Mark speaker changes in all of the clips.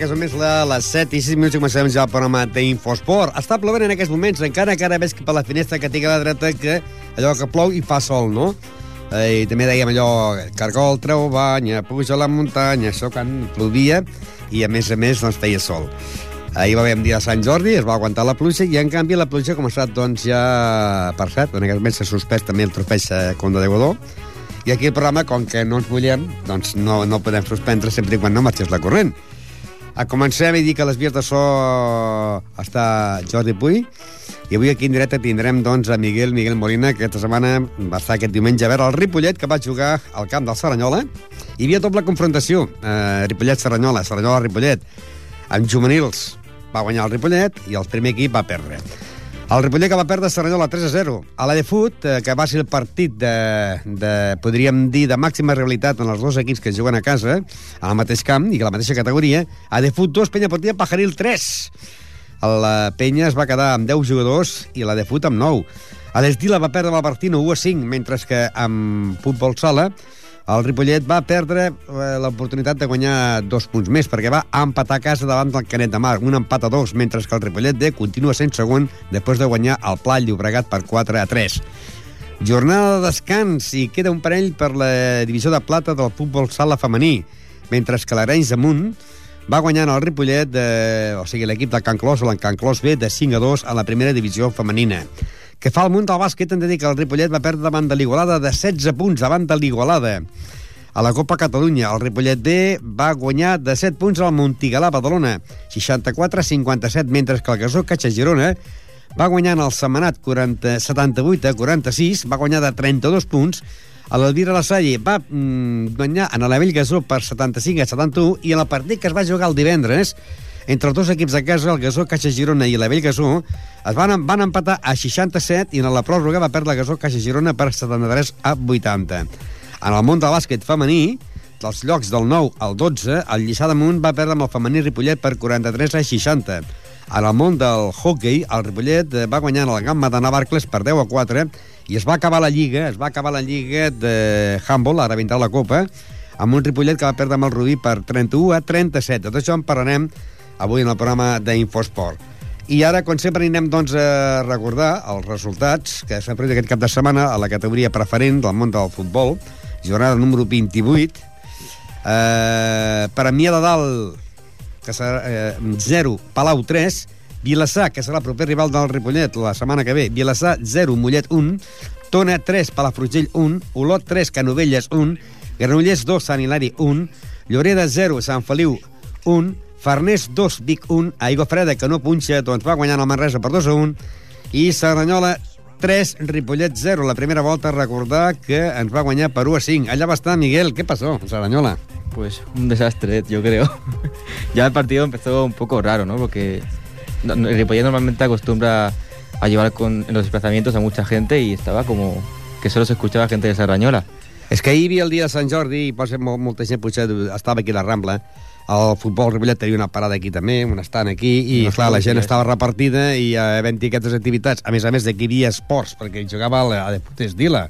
Speaker 1: Són en aquests moments la, les 7 i 6 minuts i comencem ja el programa d'Infosport. Està plovent en aquests moments, encara que ara veig que per la finestra que tinc a la dreta que allò que plou i fa sol, no? Eh, I també dèiem allò, cargol, treu banya, puja a la muntanya, això quan plovia i a més a més doncs feia sol. Ahir va haver un dia de Sant Jordi, es va aguantar la pluja i en canvi la pluja ha començat doncs ja per set, en aquest moment s'ha suspès també el trofeig Conde de Godó i aquí el programa, com que no ens mullem, doncs no, no podem suspendre sempre i quan no marxés la corrent. A comencem i dir que a les vies de so està Jordi Puy, i avui aquí en directe tindrem doncs, a Miguel Miguel Molina, que aquesta setmana va estar aquest diumenge a veure el Ripollet, que va jugar al camp del Saranyola. Hi havia doble confrontació, eh, Ripollet-Saranyola, Saranyola-Ripollet. Amb juvenils va guanyar el Ripollet i el primer equip va perdre. El Ripollet que va perdre Serranyola 3 a 0. A la de Fut, eh, que va ser el partit de, de, podríem dir, de màxima realitat en els dos equips que juguen a casa, al mateix camp i a la mateixa categoria, a de Fut 2, Penya Portilla, Pajaril 3. La Penya es va quedar amb 10 jugadors i la de Fut amb 9. A l'Esdila va perdre Valpartino 1 a 5, mentre que amb futbol sala el Ripollet va perdre eh, l'oportunitat de guanyar dos punts més, perquè va empatar a casa davant del Canet de Mar, un empat a dos, mentre que el Ripollet D continua sent segon després de guanyar el Pla Llobregat per 4 a 3. Jornada de descans i queda un parell per la divisió de plata del futbol sala femení, mentre que l'Arenys Amunt va guanyant el Ripollet, de, o sigui, l'equip del Can Clos o l'Can Clos B de 5 a 2 a la primera divisió femenina. Que fa el munt del bàsquet, hem de dir que el Ripollet va perdre davant de l'Igualada de 16 punts davant de l'Igualada. A la Copa Catalunya, el Ripollet B va guanyar de 7 punts al Montigalà, Badalona, 64-57, mentre que el Gasó Catxa Girona va guanyar en el Setmanat 40, 78 a 46, va guanyar de 32 punts, a l'Elvira La Salle va mm, guanyar en l'Avell Gasó per 75 a 71 i en el partit que es va jugar el divendres entre els dos equips de casa, el Gasó Caixa Girona i l'Avell Gasó, es van, van empatar a 67 i en la pròrroga va perdre el Gasó Caixa Girona per 73 a 80. En el món del bàsquet femení, dels llocs del 9 al 12, el Lliçà d'Amunt va perdre amb el femení Ripollet per 43 a 60. En el món del hockey, el Ripollet va guanyar en el Gamma de Navarcles per 10 a 4 i es va acabar la lliga, es va acabar la lliga de handball, ara vindrà la Copa, amb un Ripollet que va perdre amb el Rubí per 31 a 37. De tot això en parlarem avui en el programa d'Infosport. I ara, com sempre, anirem doncs, a recordar els resultats que s'han produït aquest cap de setmana a la categoria preferent del món del futbol, jornada número 28. Eh, Premià de Dalt, que serà eh, 0, Palau 3, Vilassar, que serà el proper rival del Ripollet la setmana que ve, Vilassar 0, Mollet 1, Tona 3, Palafrugell 1, Olot 3, Canovelles 1, Granollers 2, Sant Hilari 1, Lloreda 0, Sant Feliu 1, Farners 2, Vic 1, Aigua Freda, que no punxa, doncs va guanyant el Manresa per 2 a 1, i Serranyola 3, Ripollet 0. La primera volta, recordar que ens va guanyar per 1 a 5. Allà va estar Miguel. ¿Qué pasó, Serranyola?
Speaker 2: Pues un desastre, yo creo. ya el partido empezó un poco raro, ¿no? Porque el Ripollet normalmente acostumbra a llevar con, en los desplazamientos a mucha gente y estaba como que solo se escuchaba gente de Serranyola.
Speaker 1: És que ahir hi havia el dia de Sant Jordi i potser molt, molta gent potser estava aquí a la Rambla el futbol Ripollet tenia una parada aquí també, un estant aquí, i no, clar, la gent estava repartida i eh, havent-hi aquestes activitats, a més a més de que hi havia esports, perquè hi jugava a, a Deputes Dila,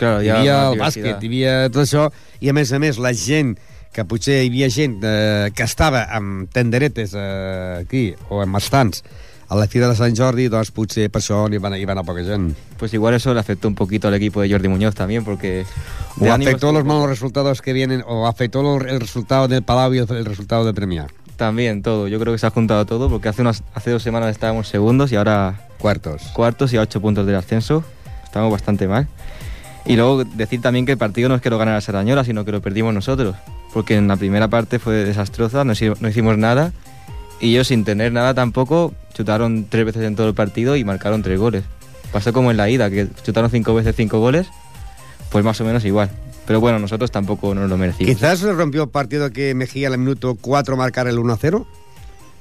Speaker 2: Claro,
Speaker 1: hi havia el bàsquet, hi havia tot això, i a més a més la gent que potser hi havia gent eh, que estava amb tenderetes eh, aquí, o amb estants, a la Fira de Sant Jordi, doncs potser per això hi van, hi van a poca gent.
Speaker 2: Pues igual eso le afectó un poquito al equipo de Jordi Muñoz también, porque...
Speaker 1: O afectó los malos resultados que vienen, o afectó el resultado del Palau y el resultado de Premia.
Speaker 2: También todo, yo creo que se ha juntado todo, porque hace, unas, hace dos semanas estábamos segundos y ahora
Speaker 1: Cuartos.
Speaker 2: cuartos y a ocho puntos del ascenso. Estamos bastante mal. Y luego decir también que el partido no es que lo ganara Serrañola, sino que lo perdimos nosotros. Porque en la primera parte fue desastrosa, no hicimos nada. Y ellos sin tener nada tampoco chutaron tres veces en todo el partido y marcaron tres goles. Pasó como en la ida, que chutaron cinco veces cinco goles, pues más o menos igual. Pero bueno, nosotros tampoco nos lo merecimos.
Speaker 1: Quizás se rompió el partido que Mejía en el minuto 4 marcara el 1-0.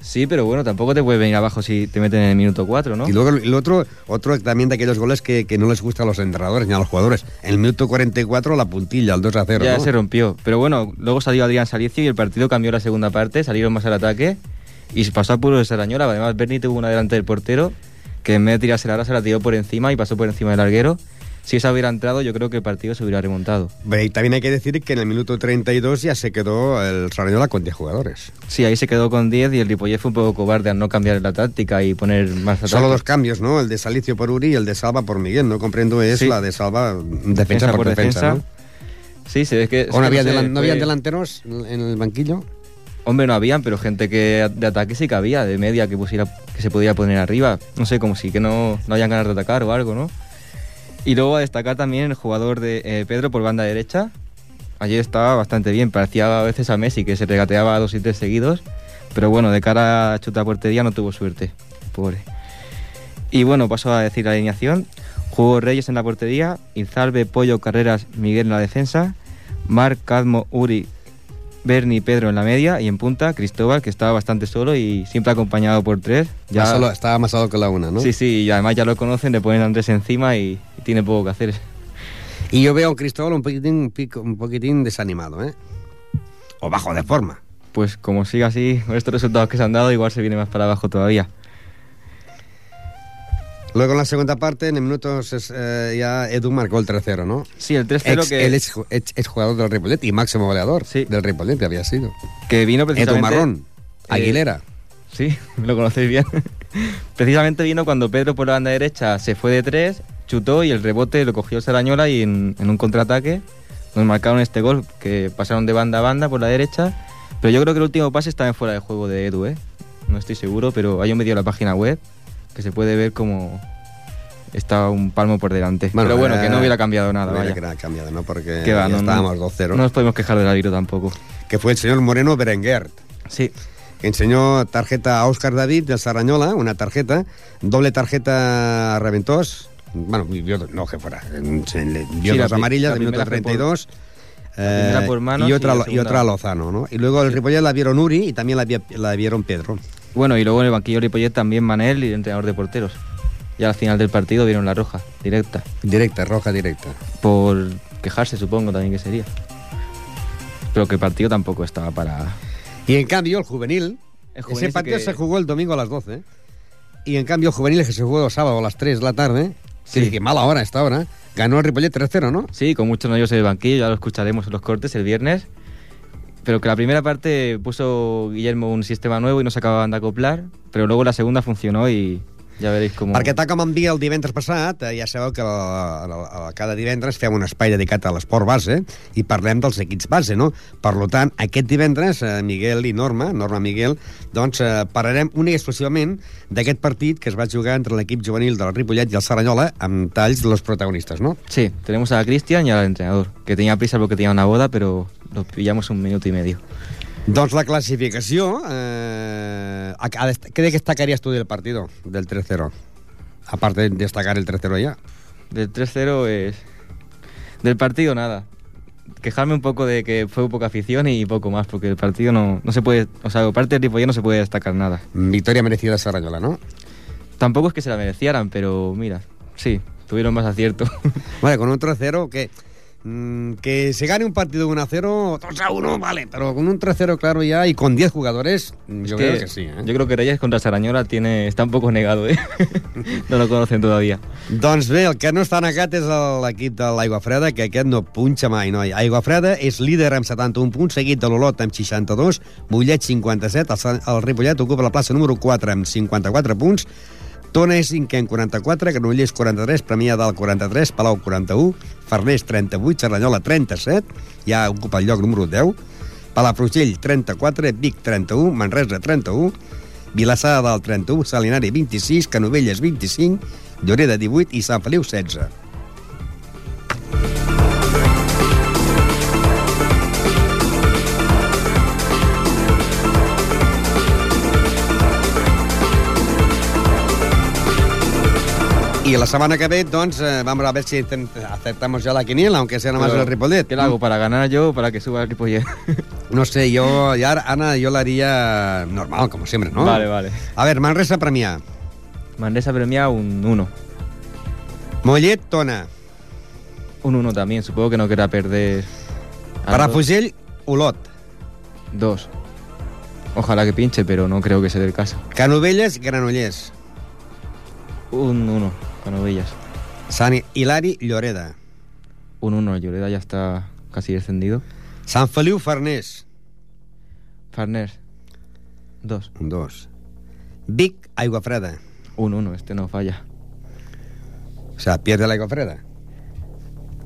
Speaker 2: Sí, pero bueno, tampoco te puede venir abajo si te meten en el minuto 4, ¿no?
Speaker 1: Y luego el otro, otro también de aquellos goles que, que no les gusta a los entrenadores ni a los jugadores. En el minuto 44 la puntilla, el 2-0.
Speaker 2: Ya
Speaker 1: ¿no?
Speaker 2: se rompió. Pero bueno, luego salió Adrián Salicio y el partido cambió la segunda parte, salieron más al ataque y se pasó a puro de Sarañola. Además, Berni tuvo una delante del portero que en vez de tirarse la se la tiró por encima y pasó por encima del larguero. si esa hubiera entrado, yo creo que el partido se hubiera remontado.
Speaker 1: Y también hay que decir que en el minuto 32 ya se quedó el Sarrañola con 10 jugadores.
Speaker 2: Sí, ahí se quedó con 10 y el Ripollet fue un poco cobarde al no cambiar la táctica y poner más ataque.
Speaker 1: Solo dos cambios, ¿no? El de Salicio por Uri y el de Salva por Miguel. No comprendo es
Speaker 2: Sí.
Speaker 1: la de Salva defensa, por, defensa, ¿no?
Speaker 2: Sí, se ve que...
Speaker 1: ¿O no, había
Speaker 2: sé,
Speaker 1: delan- no habían delanteros en el banquillo?
Speaker 2: Hombre, no habían, pero gente que de ataque sí que había, de media que pusiera que se podía poner arriba. No sé, como si que no, no hayan ganas de atacar o algo, ¿no? Y luego a destacar también el jugador de eh, Pedro por banda derecha. Ayer estaba bastante bien, parecía a veces a Messi que se regateaba dos y tres seguidos. Pero bueno, de cara a chuta portería no tuvo suerte, pobre. Y bueno, paso a decir la alineación. Jugó Reyes en la portería, Izalbe, Pollo, Carreras, Miguel en la defensa, Marc, Cadmo, Uri, Berni, Pedro en la media y en punta Cristóbal, que estaba bastante solo y siempre acompañado por tres.
Speaker 1: Ya solo, estaba amasado con la una, ¿no?
Speaker 2: Sí, sí, y además ya lo conocen, le ponen a Andrés encima y, y tiene poco que hacer.
Speaker 1: Y yo veo a Cristóbal un poquitín, un pico- un poquitín desanimado, ¿eh? O bajo de forma.
Speaker 2: Pues como siga así, con estos resultados que se han dado, igual se viene más para abajo todavía.
Speaker 1: Luego en la segunda parte, en el minuto ses- eh, ya Edu marcó el 3-0, ¿no?
Speaker 2: Sí, el 3-0
Speaker 1: Ex,
Speaker 2: que,
Speaker 1: Él es, ex- es jugador del Ripollet y máximo goleador
Speaker 2: Sí.
Speaker 1: del Ripollet había sido.
Speaker 2: que vino
Speaker 1: Edu
Speaker 2: precisamente...
Speaker 1: Marrón,
Speaker 2: eh,
Speaker 1: Aguilera.
Speaker 2: Sí, lo conocéis bien. Precisamente vino cuando Pedro por la banda derecha se fue de tres, chutó y el rebote lo cogió Sarañola y en, en un contraataque nos marcaron este gol que pasaron de banda a banda por la derecha. Pero yo creo que el último pase estaba en fuera de juego de Edu, ¿eh? No estoy seguro, pero hay un vídeo en la página web que se puede ver como estaba un palmo por delante. pero bueno,
Speaker 1: eh,
Speaker 2: que no hubiera cambiado nada,
Speaker 1: no hubiera cambiado, ¿no? Porque
Speaker 2: Que va,
Speaker 1: ya
Speaker 2: no-
Speaker 1: estábamos
Speaker 2: no-
Speaker 1: 2-0.
Speaker 2: No nos podemos quejar del árbitro tampoco.
Speaker 1: Que fue el señor Moreno Berenguer.
Speaker 2: Sí,
Speaker 1: que enseñó tarjeta a Óscar David de Sarrañola, una tarjeta, doble tarjeta a Reventós, bueno, vio, no que fuera, vio
Speaker 2: Sí,
Speaker 1: dos amarillas
Speaker 2: la
Speaker 1: de minuto
Speaker 2: primera fue por-
Speaker 1: 32.
Speaker 2: primera
Speaker 1: eh,
Speaker 2: por manos
Speaker 1: y otra, y otra Lozano, ¿no? Y luego el Ripollet la vieron Uri y también la, vi- la vieron Pedro.
Speaker 2: Bueno, y luego en el banquillo Ripollet también Manel y el entrenador de porteros. Y al final del partido vieron la roja, directa.
Speaker 1: Directa, roja directa.
Speaker 2: Por quejarse, supongo, también que sería. Pero que el partido tampoco estaba para...
Speaker 1: Y en cambio el juvenil,
Speaker 2: El juvenil
Speaker 1: ese partido
Speaker 2: que-
Speaker 1: se jugó el domingo a las 12. Y en cambio el juvenil que se jugó el sábado a las 3 de la tarde,
Speaker 2: Sí.
Speaker 1: sí. que mala hora esta hora, ganó el Ripollet 3-0, ¿no?
Speaker 2: Sí, con muchos nervios en el banquillo, ya lo escucharemos en los cortes el viernes. Pero que la primera parte puso Guillermo un sistema nuevo y no se acababan de acoplar. Pero luego la segunda funcionó y ya veréis cómo...
Speaker 1: Perquè tal com em dia el divendres passat, eh, ja sabeu que la, la, la, cada divendres fem un espai dedicat a l'esport base i parlem dels equips base, no? Per lo tant, aquest divendres, eh, Miguel i Norma, Norma Miguel, doncs eh, parlarem únic i exclusivament d'aquest partit que es va jugar entre l'equip juvenil del Ripollet i el Saranyola amb talls de los protagonistes, no?
Speaker 2: Sí, tenemos a Cristian y al entrenador, que tenía prisa porque tenía una boda, pero lo pillamos un minuto y medio.
Speaker 1: Doncs la classificació... Eh, ¿Qué destacarías tú del partido, del 3-0? Aparte de destacar el 3-0 ya.
Speaker 2: Del 3-0 es... Del partido nada. Quejarme un poco de que fue poca afición y poco más, porque el partido no, no se puede... O sea, aparte del Ripollet no se puede destacar nada.
Speaker 1: Victoria merecida de Saranyola, ¿no?
Speaker 2: Tampoco es que se la merecieran, pero mira, sí, tuvieron más acierto.
Speaker 1: Vale, con un 3-0 que... mm, que se gane un partido 1-0, 2-1, vale, pero con un 3-0 claro ya y con 10 jugadores, mm, yo
Speaker 2: Es
Speaker 1: creo que sí. ¿eh?
Speaker 2: Yo creo que Reyes contra Sarañola tiene, está un poco negado, ¿eh? no lo conocen todavía.
Speaker 1: Doncs bé, el que no està negat és l'equip de l'Aigua Freda, que aquest no punxa mai, noi. Aigua Freda és líder amb 71 punts, seguit de l'Olot amb 62, Mollet 57, el, Sant- el Ripollet ocupa la plaça número 4 amb 54 punts, Tona és cinquè amb 44, Granollers 43, Premià dalt 43, Palau 41, Farners 38, Cerdanyola 37, ja ocupa el lloc número 10, Palafrugell 34, Vic 31, Manresa 31, Vilassar de Dalt 31, Salinari 26, Canovelles 25, Lloreda 18 i Sant Feliu 16. Y la semana que ve, doncs, eh, vamos a ver si acertamos ya la quiniela, aunque sea nada más el Ripollet.
Speaker 2: ¿Qué le hago? ¿Para ganar yo o para que suba el Ripollet?
Speaker 1: No sé, yo, ya, Ana, yo la haría normal, como siempre, ¿no?
Speaker 2: Vale, vale.
Speaker 1: A ver, Manresa Premià,
Speaker 2: Manresa premia un 1.
Speaker 1: Mollet, Tona,
Speaker 2: Un 1 también, supongo que no querrá perder. a
Speaker 1: Palafrugell, Olot,
Speaker 2: 2. Ojalá que pinche, pero no creo que sea el caso.
Speaker 1: Canovelles, Granollers,
Speaker 2: Un 1, Canovillas.
Speaker 1: Sant Hilari, Lloreda.
Speaker 2: 1-1, el Lloreda ya está casi descendido.
Speaker 1: Sant Feliu, Farners.
Speaker 2: Farners, 2.
Speaker 1: Un 2. Vic, Aigua Freda.
Speaker 2: 1-1, este no falla.
Speaker 1: O sea, pierde la Aigua Freda.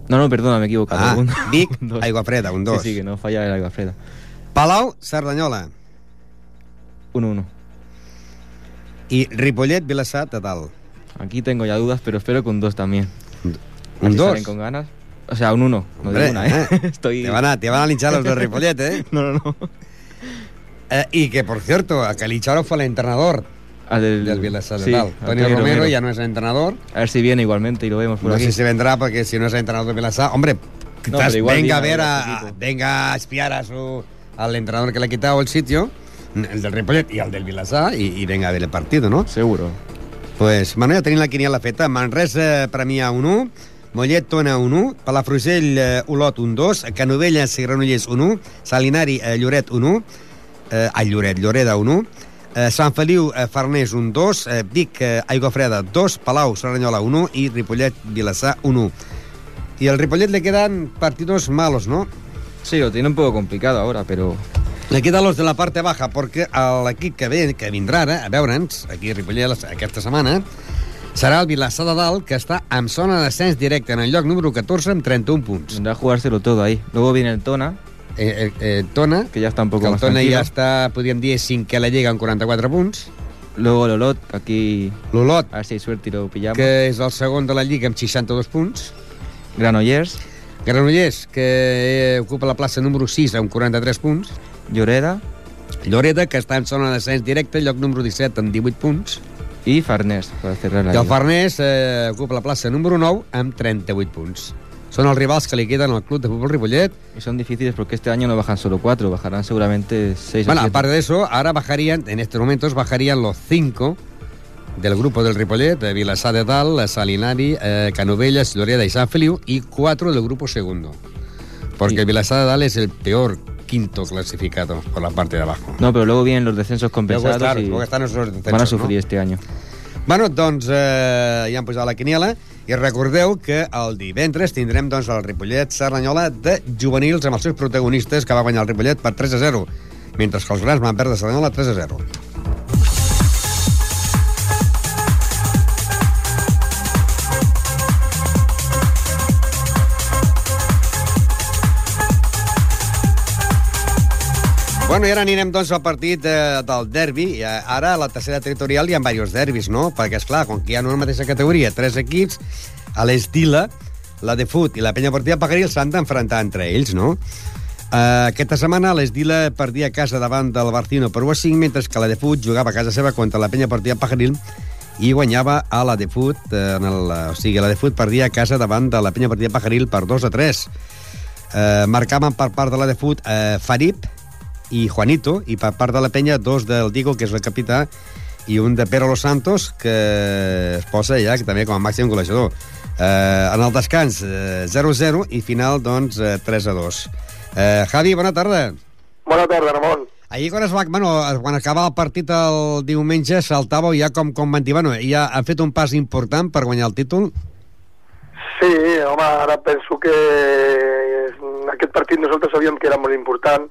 Speaker 2: No, no, perdona, me he equivocado.
Speaker 1: Ah,
Speaker 2: Un-
Speaker 1: Vic,
Speaker 2: un dos.
Speaker 1: Aigua Freda, un 2.
Speaker 2: Sí, sí, que no falla el Aigua Freda.
Speaker 1: Palau, Cerdanyola.
Speaker 2: 1-1.
Speaker 1: I Ripollet, Vilassar, de dalt.
Speaker 2: Aquí tengo ya dudas, pero espero que un 2 también.
Speaker 1: Un
Speaker 2: Así
Speaker 1: 2.
Speaker 2: salen con ganas. O sea, un 1. No digo una, ¿eh?
Speaker 1: eh.
Speaker 2: Estoy...
Speaker 1: Te van, a, te van a linchar los de Ripollet, ¿eh?
Speaker 2: No, no, no.
Speaker 1: Eh, Y que, por cierto, a que lincharon fue el entrenador
Speaker 2: Al del...
Speaker 1: del de
Speaker 2: sí, Antonio
Speaker 1: Romero, ya no es el entrenador.
Speaker 2: A ver si viene igualmente y lo vemos por
Speaker 1: No
Speaker 2: aquí.
Speaker 1: sé si vendrá, porque si no es el entrenador de Vilassar... Hombre, quizás
Speaker 2: igual
Speaker 1: venga a ver
Speaker 2: a
Speaker 1: a, venga a espiar a su, al entrenador que le ha quitado el sitio, el del Ripollet y al del Vilassar, y, y venga a ver el partido, ¿no?
Speaker 2: Seguro.
Speaker 1: Pues, bueno, ja tenim la quiniela feta. Manresa, Premià, 1-1. Mollet, Tona, 1-1. Palafrugell, eh, Olot, 1-2. Canovelles, Granollers, 1-1. Salinari, eh, Lloret, 1-1. Eh, ai, Lloret, Lloreda, 1-1. Eh, Sant Feliu, eh, Farners, 1-2. Eh, Vic, eh, Aigua 2. Palau, Serranyola, 1. I Ripollet, Vilassar, 1. Y al Ripollet le quedan partidos malos, ¿no?
Speaker 2: Sí, lo tiene un poco complicado ahora, pero
Speaker 1: Le quedan los de la parte baja, perquè l'equip que, ve, que vindrà ara a veure'ns, aquí a Ripollet aquesta setmana, serà el Vilassar de Dalt, que està en zona de descens directe en el lloc número 14 amb 31 punts.
Speaker 2: tendrá que jugárselo todo ahí. Luego viene el Tona,
Speaker 1: Eh, eh, eh, Tona,
Speaker 2: que ya está un poco
Speaker 1: que el
Speaker 2: más
Speaker 1: Tona
Speaker 2: tranquilo.
Speaker 1: ja està, podríem dir, cinquè a la Lliga amb 44 punts.
Speaker 2: Luego el Olot, que aquí
Speaker 1: L'Olot,
Speaker 2: a ver si hay suerte y lo pillamos.
Speaker 1: que és el segon de la Lliga amb 62 punts.
Speaker 2: Granollers,
Speaker 1: Granollers, que eh, ocupa la plaça número 6 amb 43 punts.
Speaker 2: Lloreda
Speaker 1: Lloreda, que està en zona de descens directe, lloc número 17 amb 18 punts.
Speaker 2: y Farners,
Speaker 1: I el. Farners eh, ocupa la plaça número 9 amb 38 punts. Són els rivals que li queden al club de futbol Ripollet.
Speaker 2: Y son difíciles porque este año no bajan solo cuatro, bajarán seguramente seis
Speaker 1: Bueno,
Speaker 2: o siete.
Speaker 1: aparte de eso, ahora bajarían, en estos momentos bajarían los 5 del grupo del Ripollet, de Vilassar de Dalt, Salinari, eh, Canovelles, Lloreda y San Feliu, y 4 del grupo segundo. Porque
Speaker 2: Sí.
Speaker 1: Vilassar de Dalt es el peor quinto clasificado por la parte de abajo.
Speaker 2: No, pero luego vienen los descensos
Speaker 1: Luego,
Speaker 2: compensados
Speaker 1: claro,
Speaker 2: y
Speaker 1: luego están esos descensos,
Speaker 2: van a
Speaker 1: ¿no?
Speaker 2: sufrir este año.
Speaker 1: Bueno, doncs eh, ja hem posat la quiniela i recordeu que el divendres tindrem doncs, el Ripollet Cerdanyola de juvenils amb els seus protagonistes que va guanyar el Ripollet per 3 a 0 mentre que els grans van perdre Cerdanyola 3 a 0. Bueno, i ara anirem doncs al partit eh, del derbi. Eh, ara a la tercera territorial hi ha diversos derbis, no? Perquè, és clar, com que hi ha una mateixa categoria, tres equips, a l'Estila, la de Fut i la Penya Portilla Pagaril s'han d'enfrontar entre ells, no? Uh, aquesta setmana l'Esdila perdia a casa davant del Barcino per 1 a 5, mentre que la de Fut jugava a casa seva contra la Penya Portilla Pajaril i guanyava a la de Fut, eh, en el, o sigui, la de Fut perdia a casa davant de la Penya Portilla Pajaril per 2 a 3. Eh, marcaven per part de la de Fut eh, Farib i Juanito, i per part de la penya dos del Digo, que és el capità, i un de Pedro Los Santos, que es posa ja que també com a màxim golejador. Eh, en el descans, eh, 0-0, i final, doncs, eh, 3-2. Eh, Javi, bona tarda.
Speaker 3: Bona tarda, Ramon.
Speaker 1: Ahir quan, es va, bueno, quan acabava el partit el diumenge saltàveu ja com, com van dir, bueno, ja han fet un pas important per guanyar el títol?
Speaker 3: Sí, home, ara penso que aquest partit nosaltres sabíem que era molt important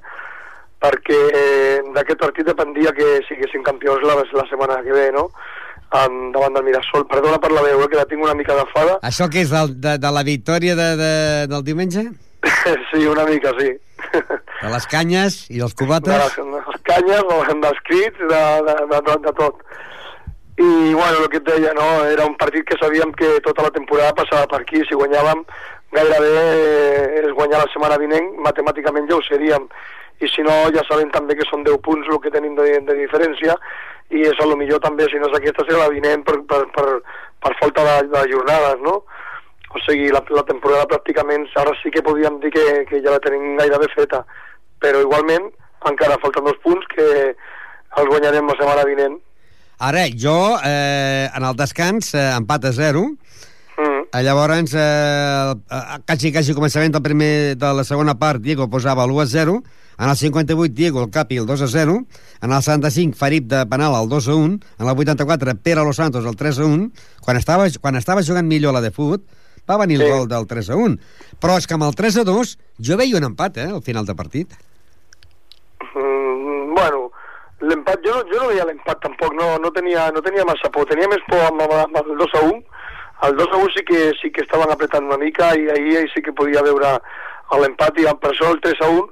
Speaker 3: perquè d'aquest partit dependia que siguessin campions la, la setmana que ve, no? En, davant del Mirasol. Perdona per la veu, eh, que la tinc una mica agafada.
Speaker 1: Això que és del, de, de la victòria de, de, del diumenge?
Speaker 3: sí, una mica, sí.
Speaker 1: De les canyes i dels
Speaker 3: de
Speaker 1: cubates?
Speaker 3: les, de les canyes, de- dels crits, de, de, de, de, de tot. I, bueno, el que et deia, no? Era un partit que sabíem que tota la temporada passava per aquí. Si guanyàvem, gairebé eh, es guanyar la setmana vinent, matemàticament ja ho seríem. I si no, ja sabem també que són 10 punts el que tenim de, de diferència, i és a lo millor també, si no és aquesta, serà la vinent per, per, per, per falta de, de jornades, no? O sigui, la, la temporada pràcticament, ara sí que podíem dir que, que ja la tenim gairebé feta, però igualment encara falten dos punts que els guanyarem la setmana vinent.
Speaker 1: Ara, jo, eh, en el descans, eh, empat a 0. Eh, Llavors, eh, a quasi, quasi començament del primer, de la segona part, Diego posava l'1 a 0, en el 58, Diego, el Capi, el 2 a 0, en el 75, Farib de penal, el 2 a 1, en el 84, Pere Los Santos, el 3 a 1, quan estava, quan estava jugant millor la de fut, va venir sí. el gol del 3 a 1. Però és que amb el 3 a 2 jo veia un empat, eh, al final de partit.
Speaker 3: Mm, bueno, l'empat, jo, jo no veia l'empat tampoc, no, no, tenia, no tenia massa por, tenia més por amb, amb, amb el 2 a 1, el 2 a 1 sí que, sí que estaven apretant una mica i ahir, sí que podia veure l'empat i per això el 3 a 1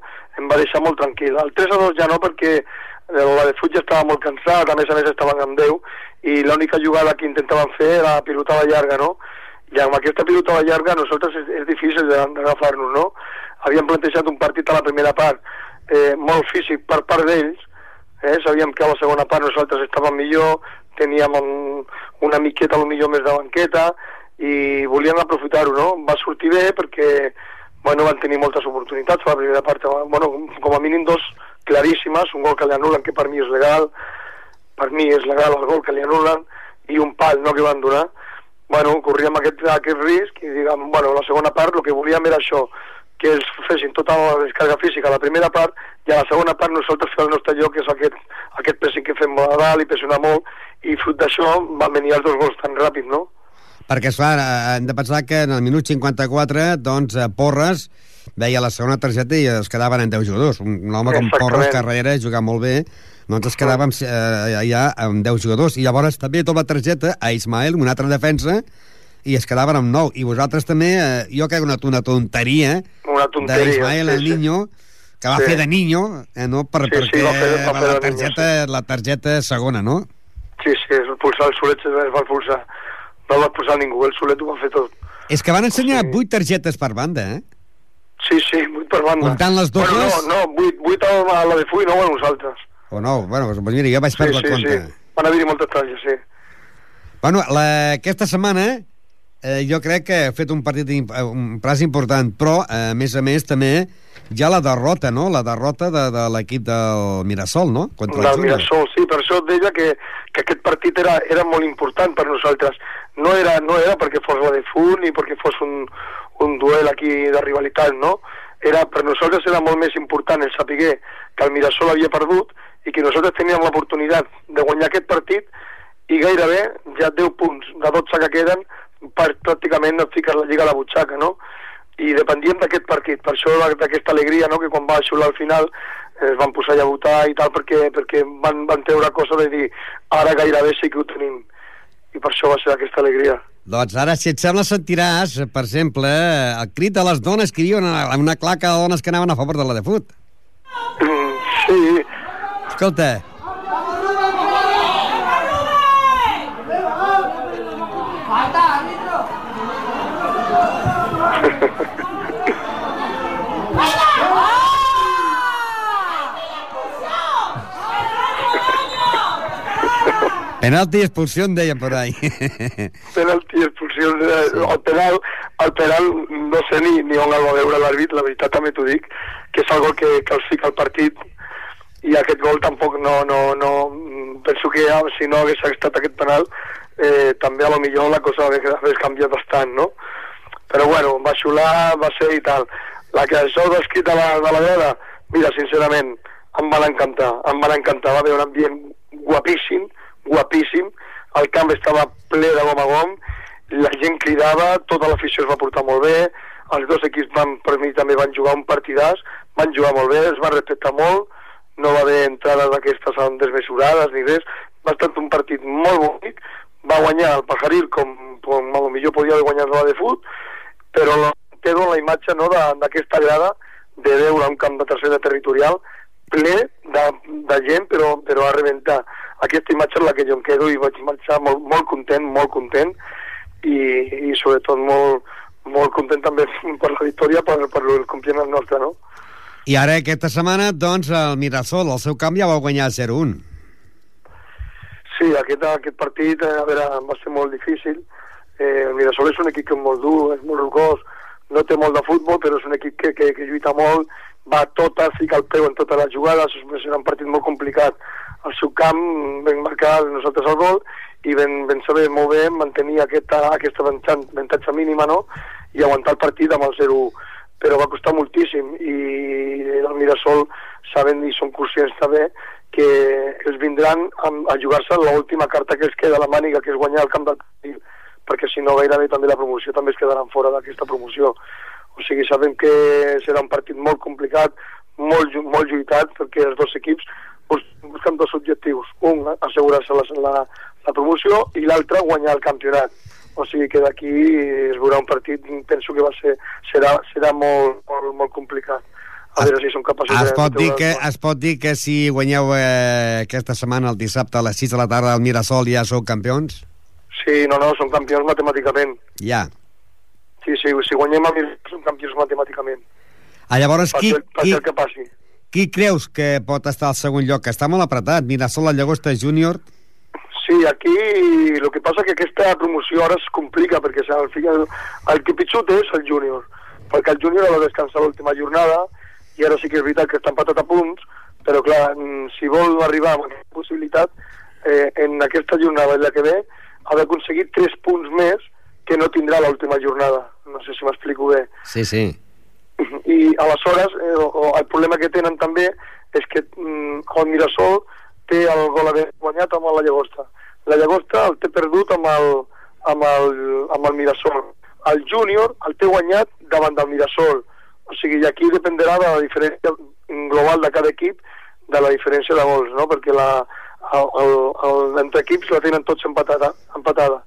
Speaker 3: em va deixar molt tranquil. El 3 a 2 ja no perquè eh, la de Fuig ja estava molt cansat, a més a més estaven amb 10 i l'única jugada que intentaven fer era la pilotada llarga, no? I amb aquesta pilotada llarga nosaltres és, és difícil d'agafar-nos, no? Havíem plantejat un partit a la primera part eh, molt físic per part d'ells, eh? sabíem que a la segona part nosaltres estàvem millor, teníem un, una miqueta millor més de banqueta i volíem aprofitar-ho, no? Va sortir bé perquè bueno, van tenir moltes oportunitats la primera part, bueno, com a mínim dos claríssimes, un gol que li anulen que per mi és legal, per mi és legal el gol que li anulen i un pal no, que van donar bueno, corríem aquest, aquest risc i diguem, bueno, la segona part el que volíem era això, que ells fessin tota la descarga física a la primera part i a la segona part nosaltres fer el nostre lloc que és aquest, aquest pressing que fem a dalt i pressionar molt i fruit d'això van venir els dos gols tan ràpid, no?
Speaker 1: Perquè, esclar, eh, hem de pensar que en el minut 54, doncs, eh, Porres veia la segona targeta i es quedaven en 10 jugadors. Un, un home com. Porres, que darrere juga molt bé, doncs es quedava amb, eh, ja amb 10 jugadors. I llavors també tota la targeta a Ismael, una altra defensa, i es quedaven amb 9. I vosaltres també, eh, jo crec una, una tonteria
Speaker 3: Una tonteria.
Speaker 1: d'Ismael, el
Speaker 3: sí, sí.
Speaker 1: niño, que va
Speaker 3: Sí.
Speaker 1: fer de niño, eh, no? Per,
Speaker 3: Sí, sí,
Speaker 1: perquè
Speaker 3: va fer- va fer
Speaker 1: la,
Speaker 3: de niño,
Speaker 1: targeta, la targeta segona, no?
Speaker 3: Sí, sí, es pulsar el Solet es va expulsar. No el va expulsar ningú, el Solet ho va fer tot.
Speaker 1: És que van ensenyar
Speaker 3: Sí.
Speaker 1: 8 targetes per banda, eh?
Speaker 3: Sí, sí, vuit per banda.
Speaker 1: Comptant les dobles?
Speaker 3: Bueno, no, no, vuit, vuit a la de Fui, no a nosaltres.
Speaker 1: O no? Bueno, doncs mira, jo vaig
Speaker 3: Sí,
Speaker 1: perdre
Speaker 3: sí,
Speaker 1: la compte.
Speaker 3: sí. Van haver-hi moltes talles, sí.
Speaker 1: Bueno, la, aquesta setmana eh, jo crec que he fet un partit, eh, un pas important, però, eh, a més a més, també hi ha la derrota, no?, la derrota de, de l'equip del Mirasol, no?, contra el
Speaker 3: Del. Mirasol, sí, per això et deia que, que aquest partit era, era molt important per nosaltres. No era, no era perquè fos la de Fun ni perquè fos un, un duel aquí de rivalitat, no? Era, per nosaltres era molt més important el saber que el Mirasol havia perdut i que nosaltres teníem l'oportunitat de guanyar aquest partit i gairebé ja 10 punts de 12 que queden per, pràcticament et fiques la lliga a la butxaca, no? i dependíem d'aquest partit, per això d'aquesta alegria, no?, que quan va xular al final es van posar allà a votar i tal, perquè, perquè van, van treure cosa de dir ara gairebé sí que ho tenim, i per això va ser aquesta alegria.
Speaker 1: Doncs ara, si et sembla, sentiràs, per exemple, el crit de les dones que hi havia una, una claca de dones que anaven a favor de la de fut.
Speaker 3: Mm, sí,
Speaker 1: Escolta, penalti i expulsió, em deien por ahí.
Speaker 3: penalti, expulsió, eh, el penal, el penal no sé ni, ni on el va veure l'àrbit, la veritat també t'ho dic, que és algo que, que els fica al partit i aquest gol tampoc no, no, no penso que ja, si no hagués estat aquest penal eh, també a lo millor la cosa hagués, canviat bastant, no? Però bueno, va xular, va ser i tal. La que això ho escrit de la, de la veda, mira, sincerament, em van encantar, em van encantar, va haver un ambient guapíssim, guapíssim, el camp estava ple de gom a gom, la gent cridava, tota l'afició es va portar molt bé, els dos equips van, per mi també van jugar un partidàs, van jugar molt bé, es van respectar molt, no va haver entrades d'aquestes desmesurades ni res, va estar un partit molt bonic, va guanyar el Pajaril com, com a lo millor podia haver guanyat la de fut, però en la imatge no, d'aquesta grada de veure un camp de tercera territorial ple de, de gent, però, però a rebentar. Aquesta imatge és la que jo em quedo i vaig marxar molt, molt content, molt content, i, i sobretot molt, molt content també per la victòria, per, per el campionat nostre, no?
Speaker 1: I ara, aquesta setmana, doncs, el Mirasol, el seu camp, ja va guanyar 0-1.
Speaker 3: Sí, aquest, aquest partit eh, a veure, va ser molt difícil. Eh, el Mirasol és un equip que és molt dur, és molt rugós, no té molt de futbol, però és un equip que, que, que lluita molt, va a totes, fica el peu en totes les jugades, és un partit molt complicat. Al seu camp vam marcar nosaltres el gol i ben, ben saber molt bé mantenir aquesta, aquesta avantatge mínima no? i aguantar el partit amb el 0 però va costar moltíssim i el Mirasol saben i són conscients també que els vindran a, a jugar-se l'última carta que els queda a la màniga, que és guanyar el camp del partit, perquè si no gairebé també la promoció també es quedaran fora d'aquesta promoció. O sigui, sabem que serà un partit molt complicat, molt, molt lluitat, perquè els dos equips busquen dos objectius. Un, assegurar-se la, la, la promoció, i l'altre, guanyar el campionat. O sigui que d'aquí es veurà un partit, penso que va ser, serà, serà molt, molt, molt complicat. A veure si som capaços
Speaker 1: es
Speaker 3: de...
Speaker 1: pot, dir que, es pot dir que si guanyeu eh, aquesta setmana, el dissabte a les 6 de la tarda al Mirasol, ja sou campions?
Speaker 3: Sí, no, no, som campions matemàticament.
Speaker 1: Ja.
Speaker 3: Sí, sí, si guanyem a Mirasol som campions matemàticament.
Speaker 1: Ah, llavors, qui,
Speaker 3: passi, passi
Speaker 1: qui,
Speaker 3: el que passi.
Speaker 1: Qui creus que pot estar al segon lloc? Que està molt apretat. Mirasol, la Llagosta Júnior...
Speaker 3: Sí, aquí el que passa que aquesta promoció ara es complica perquè al final el que pitjor té és el júnior perquè el júnior ha de descansar l'última jornada i ara sí que és veritat que està empatat a punts però clar, si vol arribar amb aquesta possibilitat eh, en aquesta jornada i la que ve ha d'aconseguir 3 punts més que no tindrà l'última jornada no sé si m'explico bé
Speaker 1: Sí, sí.
Speaker 3: I aleshores eh, o, el problema que tenen també és que mm, el Mirasol té el gol haver guanyat amb la Llagosta. La Llagosta el té perdut amb el, amb el, amb el Mirasol. El júnior el té guanyat davant del Mirasol. O sigui, i aquí dependrà de la diferència global de cada equip, de la diferència de gols, no? Perquè la, el, el, el, entre equips la tenen tots empatada, empatada.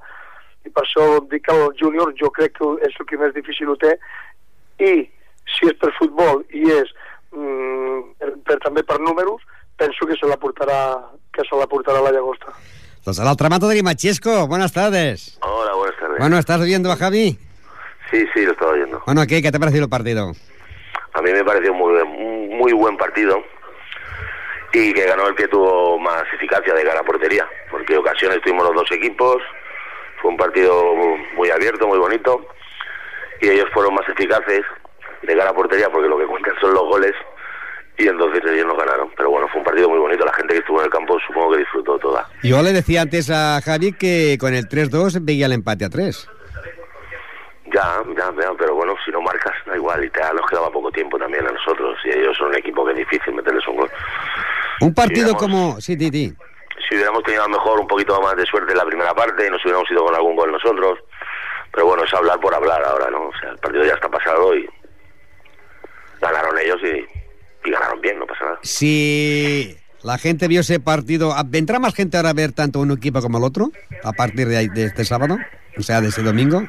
Speaker 3: I per això dic que el júnior jo crec que és el que més difícil ho té i si és per futbol i és mm, per, per, també per números, penso que se la portará, que se la portará la Llagosta.
Speaker 1: Pues al otro mato de Machesco, buenas tardes.
Speaker 4: Hola, buenas tardes.
Speaker 1: Bueno, ¿estás oyendo a Javi?
Speaker 4: Sí, sí, lo estaba oyendo.
Speaker 1: Bueno, ¿qué, qué te ha parecido el partido?
Speaker 4: A mí me pareció muy, buen- muy buen partido y que ganó el que tuvo más eficacia de cara a portería, porque ocasiones tuvimos los dos equipos, fue un partido muy abierto, muy bonito y ellos fueron más eficaces de cara a portería porque lo que cuentan son los goles y entonces ellos nos ganaron. Pero bueno, fue un partido muy bonito, la gente que estuvo en el campo supongo que disfrutó toda.
Speaker 1: Yo le decía antes a Javi que con el 3-2 veía el empate a 3.
Speaker 4: Ya, ya, ya, pero bueno, si no marcas, da igual. Y te nos quedaba poco tiempo también a nosotros. Y ellos son un equipo que es difícil meterles un gol.
Speaker 1: Un partido
Speaker 4: Digamos-
Speaker 1: como... Sí, Titi.
Speaker 4: Si hubiéramos tenido a lo mejor un poquito más de suerte en la primera parte, nos hubiéramos ido con algún gol nosotros. Pero bueno, es hablar por hablar ahora, ¿no? O sea, el partido ya está pasado y ganaron ellos y, y ganaron bien, no pasa nada.
Speaker 1: Si la gente vio ese partido, ¿vendrá más gente ahora a ver tanto un equipo como el otro? A partir de, de este sábado, o sea, de este domingo.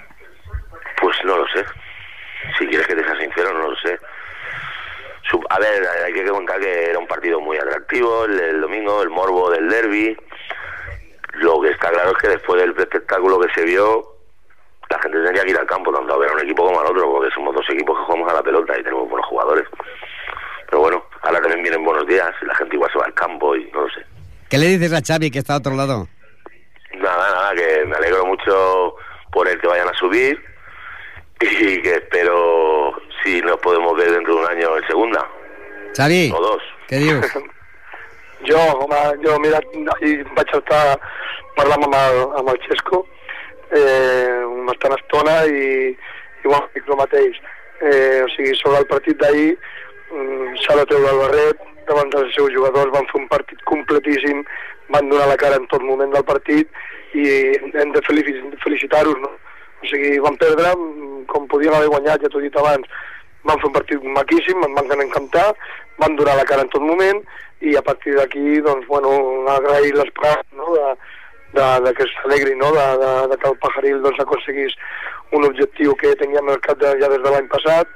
Speaker 4: Pues no lo sé. Si quieres que te sea sincero, no lo sé. A ver, hay que contar que era un partido muy atractivo el, el domingo, el morbo del derby. Lo que está claro es que después del espectáculo que se vio, la gente tendría que ir al campo, tanto a ver a un equipo como al otro, porque somos dos equipos que jugamos a la pelota y tenemos buenos jugadores. Pero bueno, ahora también vienen buenos días y la gente igual se va al campo y no lo sé.
Speaker 1: ¿Qué le dices a Xavi que está a otro lado?
Speaker 4: Nada, nada, que me alegro mucho por el que vayan a subir y que espero si nos podemos ver dentro de un año en segunda
Speaker 1: Xavi,
Speaker 4: o dos.
Speaker 1: què dius?
Speaker 3: Jo, home, jo, mira, ahir vaig estar parlant amb el, amb el Xesco eh, una bastant estona i, i bueno, dic el mateix. Eh, o sigui, sobre el partit d'ahir mm, s'ha de treure el barret davant dels seus jugadors, van fer un partit completíssim, van donar la cara en tot moment del partit i hem de felici- felicitar-los, no? O sigui, van perdre mm, com podien haver guanyat, ja t'ho he dit abans, van fer un partit maquíssim, em van encantar, van donar la cara en tot moment i a partir d'aquí, doncs, bueno, agrair paraules, no?, de, de, de que s'alegri, no?, de, de, de que el Pajaril, doncs, aconseguís un objectiu que teníem al cap de, ja des de l'any passat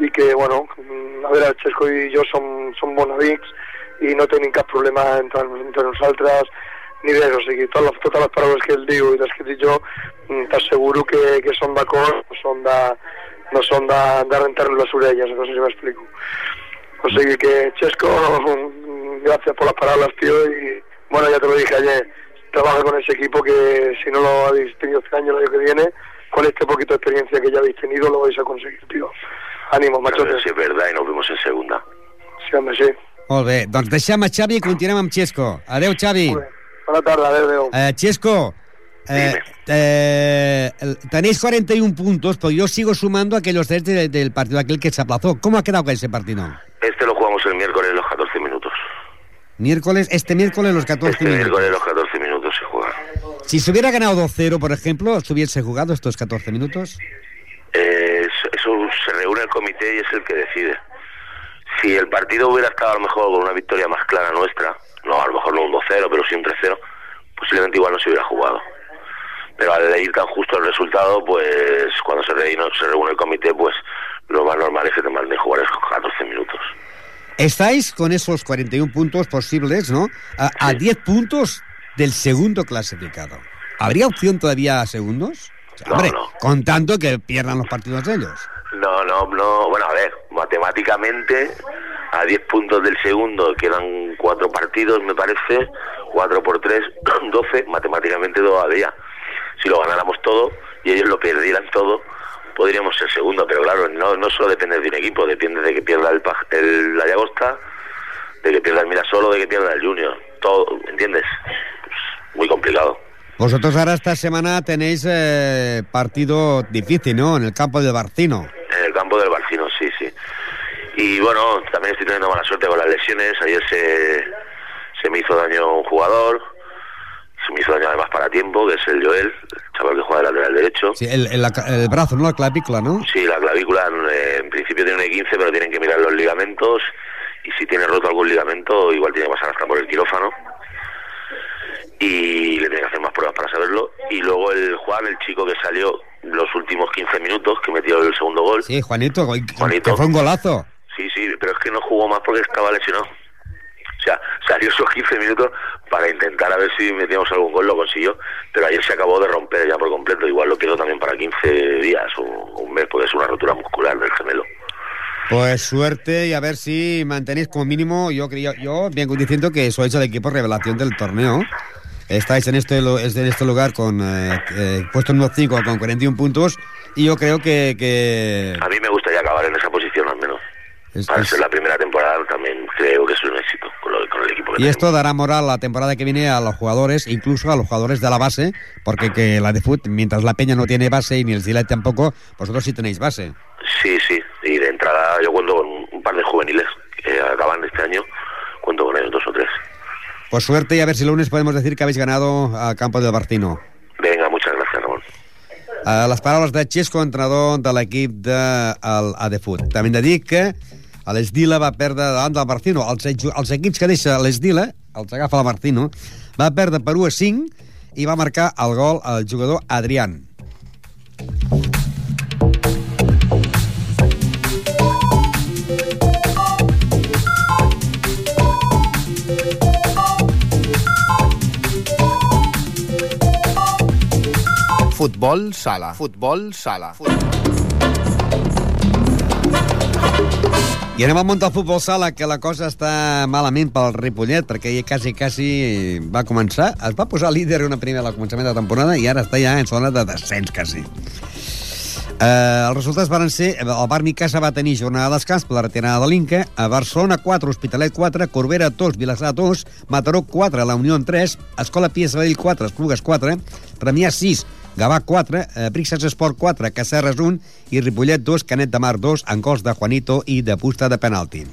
Speaker 3: i que, bueno, mm, a veure, Xesco i jo som, som bons amics i no tenim cap problema entre, entre nosaltres ni res, o sigui, tot, totes les paraules que ell diu i les que dic jo, mm, t'asseguro que, que són d'acord, són de, no són de, de rentar-nos les orelles, no sé si m'explico. O sigui que, Chesco, mm, gracias por las palabras, tío, y bueno, ya te lo dije ayer, trabaja con ese equipo que si no lo habéis tenido este año, el año que viene, con este poquito de experiencia que ya habéis tenido, lo vais a conseguir, tío. Ánimo,
Speaker 4: A ver
Speaker 3: machotes.
Speaker 4: si es verdad y nos vemos en segunda.
Speaker 3: Sí, home, sí.
Speaker 1: Molt bé, doncs deixem a Xavi i continuem amb Xesco. Adeu, Xavi.
Speaker 3: Molt bé. Bona tarda, adéu, adéu.
Speaker 1: Eh, Xesco, Eh, eh, tenéis 41 puntos, pero yo sigo sumando aquellos tres de- del partido aquel que se aplazó. ¿Cómo ha quedado ese partido?
Speaker 4: Este lo jugamos el miércoles los 14 minutos.
Speaker 1: Miércoles, este miércoles los 14
Speaker 4: Este
Speaker 1: minutos.
Speaker 4: miércoles los 14 minutos se juega.
Speaker 1: Si se hubiera ganado 2-0, por ejemplo, ¿se hubiese jugado estos 14 minutos?
Speaker 4: Eh, eso- se reúne el comité y es el que decide. Si el partido hubiera estado a lo mejor con una victoria más clara nuestra, no a lo mejor no un 2-0, pero sí un 3-0, posiblemente igual no se hubiera jugado. Pero al ir tan justo el resultado, pues cuando se reúne, se reúne el comité, pues lo más normal es que te manden jugar esos 14 minutos.
Speaker 1: Estáis con esos 41 puntos posibles, ¿no? A, a 10 puntos del segundo clasificado. ¿Habría opción todavía a segundos? O sea,
Speaker 4: No,
Speaker 1: hombre,
Speaker 4: no.
Speaker 1: contando que pierdan los partidos de ellos.
Speaker 4: No, no, no. Bueno, a ver, matemáticamente, a 10 puntos del segundo quedan cuatro partidos, me parece. 4 por 3, 12. Matemáticamente todavía. Si lo ganáramos todo y ellos lo perdieran todo, podríamos ser segundo. Pero claro, no, no solo depende de un equipo, depende de que pierda el, el la Llagosta, de que pierda el Mirasolo, de que pierda el Junior. Todo, ¿entiendes? Muy complicado.
Speaker 1: Vosotros ahora esta semana tenéis eh, partido difícil, ¿no? En el campo del Barcino.
Speaker 4: En el campo del Barcino, sí, sí. Y bueno, también estoy teniendo mala suerte con las lesiones. Ayer se, se me hizo daño un jugador. Se me hizo daño además para tiempo, que es el Joel, el chaval que juega de lateral derecho.
Speaker 1: Sí, el, el- el brazo, ¿no? La clavícula, ¿no?
Speaker 4: Sí, la clavícula eh, en principio tiene un 15, pero tienen que mirar los ligamentos. Y si tiene roto algún ligamento, igual tiene que pasar hasta por el quirófano. Y le tienen que hacer más pruebas para saberlo. Y luego el Juan, el chico que salió los últimos 15 minutos, que metió el segundo gol.
Speaker 1: Sí, Juanito,
Speaker 4: Juanito.
Speaker 1: que fue un golazo.
Speaker 4: Sí, sí, pero es que no jugó más porque estaba lesionado. O sea, salió esos 15 minutos para intentar a ver si metíamos algún gol, lo consiguió, pero ayer se acabó de romper ya por completo. Igual lo quedó también para 15 días o un mes, porque es una rotura muscular del gemelo.
Speaker 1: Pues suerte y a ver si mantenéis como mínimo, yo creo, yo vengo diciendo que sois el equipo revelación del torneo. Estáis en este, en este lugar con eh, eh, puesto número 5 con 41 puntos y yo creo que... que
Speaker 4: A mí me gustaría acabar en esa posición al menos.
Speaker 1: es-
Speaker 4: Para
Speaker 1: es-
Speaker 4: ser la primera temporada también creo que es un éxito con, lo- con el equipo que
Speaker 1: y esto dará moral la temporada que viene a los jugadores, incluso a los jugadores de la base, porque que la de fut, mientras la Peña no tiene base y ni el Silet tampoco, vosotros sí tenéis base.
Speaker 4: Sí, sí, y de entrada yo cuento con un par de juveniles que acaban este año, cuento con ellos dos o tres.
Speaker 1: Pues suerte y a ver si el lunes podemos decir que habéis ganado al campo del Barcino.
Speaker 4: Venga, muchas gracias, Ramón.
Speaker 1: Uh, les paraules de Xisco, entrenador de l'equip de el Adefut. També hem de dir que a l'Esdila va perdre davant del Barcino. Els, els equips que deixa l'Esdila, els agafa el Barcino, va perdre per 1 a 5 i va marcar el gol el jugador Adrián.
Speaker 5: Futbol sala. Futbol sala.
Speaker 1: I anem al món del futbol sala, que la cosa està malament pel Ripollet, perquè ja quasi, quasi va començar. Es va posar líder una primera al començament de temporada i ara està ja en zona de descens, quasi. Eh, els resultats van ser... El Barmi Casa va tenir jornada de descans per la retirada de l'Inca, a Barcelona 4, Hospitalet 4, Corbera 2, Vilassar 2, Mataró 4, La Unió 3, Escola Pia Sabadell 4, Esplugues 4, Premià 6, Gavà 4, eh, Brixes Esport 4, Cacerres 1 i Ripollet 2, Canet de Mar 2, en gols de Juanito i de Pusta de penalti.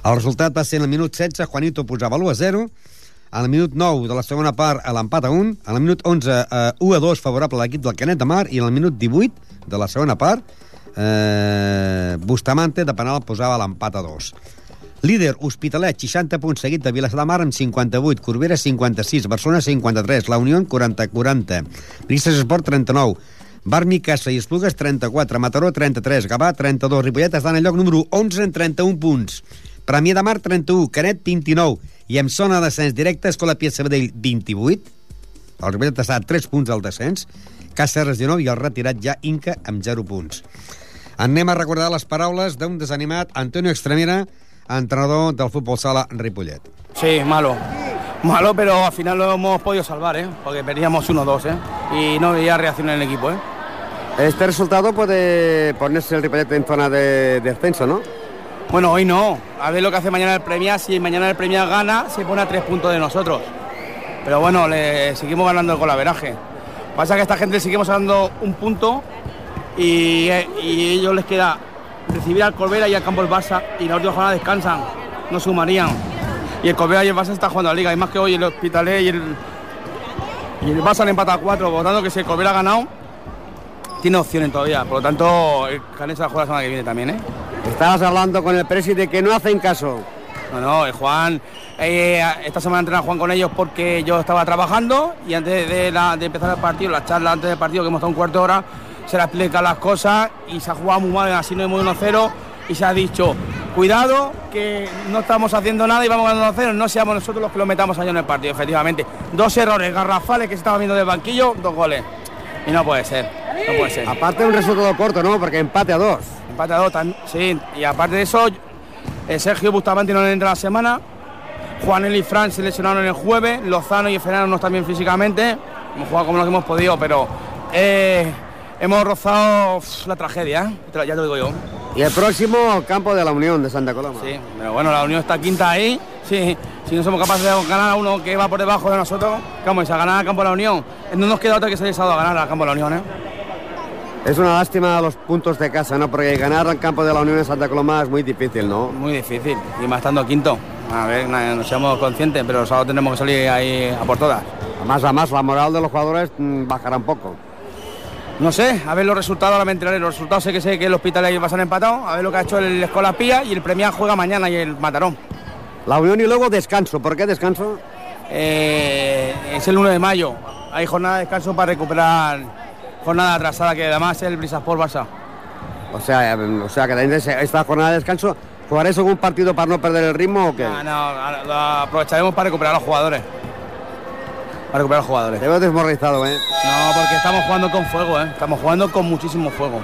Speaker 1: El resultat va ser en el minut 16, Juanito posava l'1 a 0, al minut 9 de la segona part a l'empat a 1, al minut 11 eh, 1 a 2 favorable a l'equip del Canet de Mar i al minut 18 de la segona part eh, Bustamante de penal posava l'empat a 2. Líder, Hospitalet, 60 punts, seguit de Vilassar de Mar amb 58, Corbera 56, Barcelona 53, La Unió 40-40, Bristes Esport 39, Barmi, Casa i Esplugues 34, Mataró 33, Gavà 32, Ripollet està en lloc número 11 en 31 punts, Premià de Mar 31, Canet 29 i en zona de descens directe Escola Pia Sabadell 28, el Ripollet està a 3 punts del descens, Càceres 19 i el retirat ja Inca amb 0 punts. Anem a recordar les paraules d'un desanimat Antonio Extremera, entrenador del fútbol sala Ripollet.
Speaker 6: Sí, malo. Malo, pero al final lo hemos podido salvar, ¿eh? Porque perdíamos 1-2, ¿eh? Y no veía reacción en el equipo, ¿eh?
Speaker 1: Este resultado puede ponerse el Ripollet en zona de descenso, ¿no?
Speaker 6: Bueno, hoy no. A ver lo que hace mañana el Premia. Si mañana el Premia gana, se pone a tres puntos de nosotros. Pero bueno, le seguimos ganando el golaveraje. Pasa que a esta gente le seguimos dando un punto y, eh, y ellos les queda recibir al Corbera y al Campo del Barça y la última jornada descansan, no sumarían. Y el Corbera y el Barça están jugando a la liga, y más que hoy el Hospitalet y el, y el Barça han empatado a cuatro, por lo tanto que si el Corbera ha ganado, tiene opciones todavía. Por lo tanto, el se la juega la semana que viene también, ¿eh?
Speaker 1: Estabas hablando con el presidente que no hacen caso.
Speaker 6: No, no, el Juan, eh, esta semana entrena Juan con ellos porque yo estaba trabajando y antes de, la- de empezar el partido, la charla antes del partido, que hemos estado un cuarto de hora, se le explican las cosas y se ha jugado muy mal, así no hemos 1-0 y se ha dicho, cuidado que no estamos haciendo nada y vamos ganando 1-0, no seamos nosotros los que lo metamos allá en el partido, efectivamente. Dos errores garrafales que se estaban viendo del banquillo, dos goles. Y no puede ser, no puede ser.
Speaker 1: Aparte un resultado corto, ¿no? Porque empate a dos.
Speaker 6: Empate a dos, sí. Y aparte de eso, eh, Sergio Bustamante no le entra la semana. Juanel y Fran se lesionaron el jueves. Lozano y Fernando no están bien físicamente. Hemos jugado como lo que hemos podido, pero eh, hemos rozado la tragedia, ¿eh? Ya te lo digo yo.
Speaker 1: Y el próximo, campo de la Unión de Santa Coloma.
Speaker 6: Sí, pero bueno, la Unión está quinta ahí. Sí, si no somos capaces de ganar a uno que va por debajo de nosotros, ¿qué vamos a ganar al campo de la Unión? No nos queda otra que salir sábado a ganar al campo de la Unión, ¿eh?
Speaker 1: Es una lástima los puntos de casa, ¿no? Porque ganar al campo de la Unión de Santa Coloma es muy difícil, ¿no?
Speaker 6: Muy difícil, y más estando quinto. A ver, no seamos conscientes, pero sábado tenemos que salir ahí a por todas.
Speaker 1: Además, además, la moral de los jugadores mm, bajará un poco.
Speaker 6: No sé, a ver los resultados, ahora me enteraré. Los resultados sé que sé que el hospital ahí pasan empatado, a ver lo que ha hecho el Escola Pía y el Premia juega mañana y el Matarón.
Speaker 1: La Unión y luego descanso. ¿Por qué descanso?
Speaker 6: Eh, es el 1 de mayo, hay jornada de descanso para recuperar jornada atrasada, que además es el Brisaspor Barça.
Speaker 1: O sea, eh, o sea que también esta jornada de descanso, ¿jugaréis algún partido para no perder el ritmo o qué?
Speaker 6: No, ahora lo aprovecharemos para recuperar a los jugadores. Para recuperar a los jugadores.
Speaker 1: Te veo desmoralizado, ¿eh?
Speaker 6: No, porque estamos jugando con fuego, ¿eh? Estamos jugando con muchísimo fuego.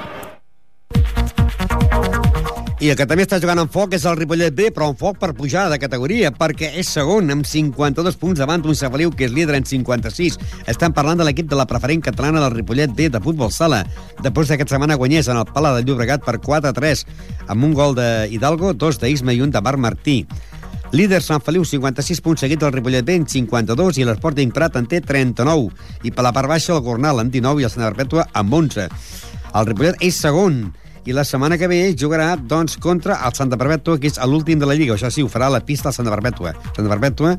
Speaker 1: I el que també està jugant amb foc és el Ripollet B, però amb foc per pujar de categoria, perquè és segon amb 52 punts davant d'un Cefaliu que és líder en 56. Estan parlant de l'equip de la preferent catalana del Ripollet B de futbol sala. Després d'aquesta setmana guanyés en el Pala de Llobregat per 4-3, amb un gol de Hidalgo, dos d'Isma i un de Bar Martí. Líder Sant Feliu, 56 punts seguit del Ripollet B en 52 i l'Sporting Prat en té 39. I per la part baixa el Gornal amb 19 i el Sant Perpètua amb 11. El Ripollet és segon i la setmana que ve jugarà doncs, contra el Santa Perpètua, que és l'últim de la Lliga. Això sí, ho farà a la pista del Santa Perpètua. Santa Perpètua,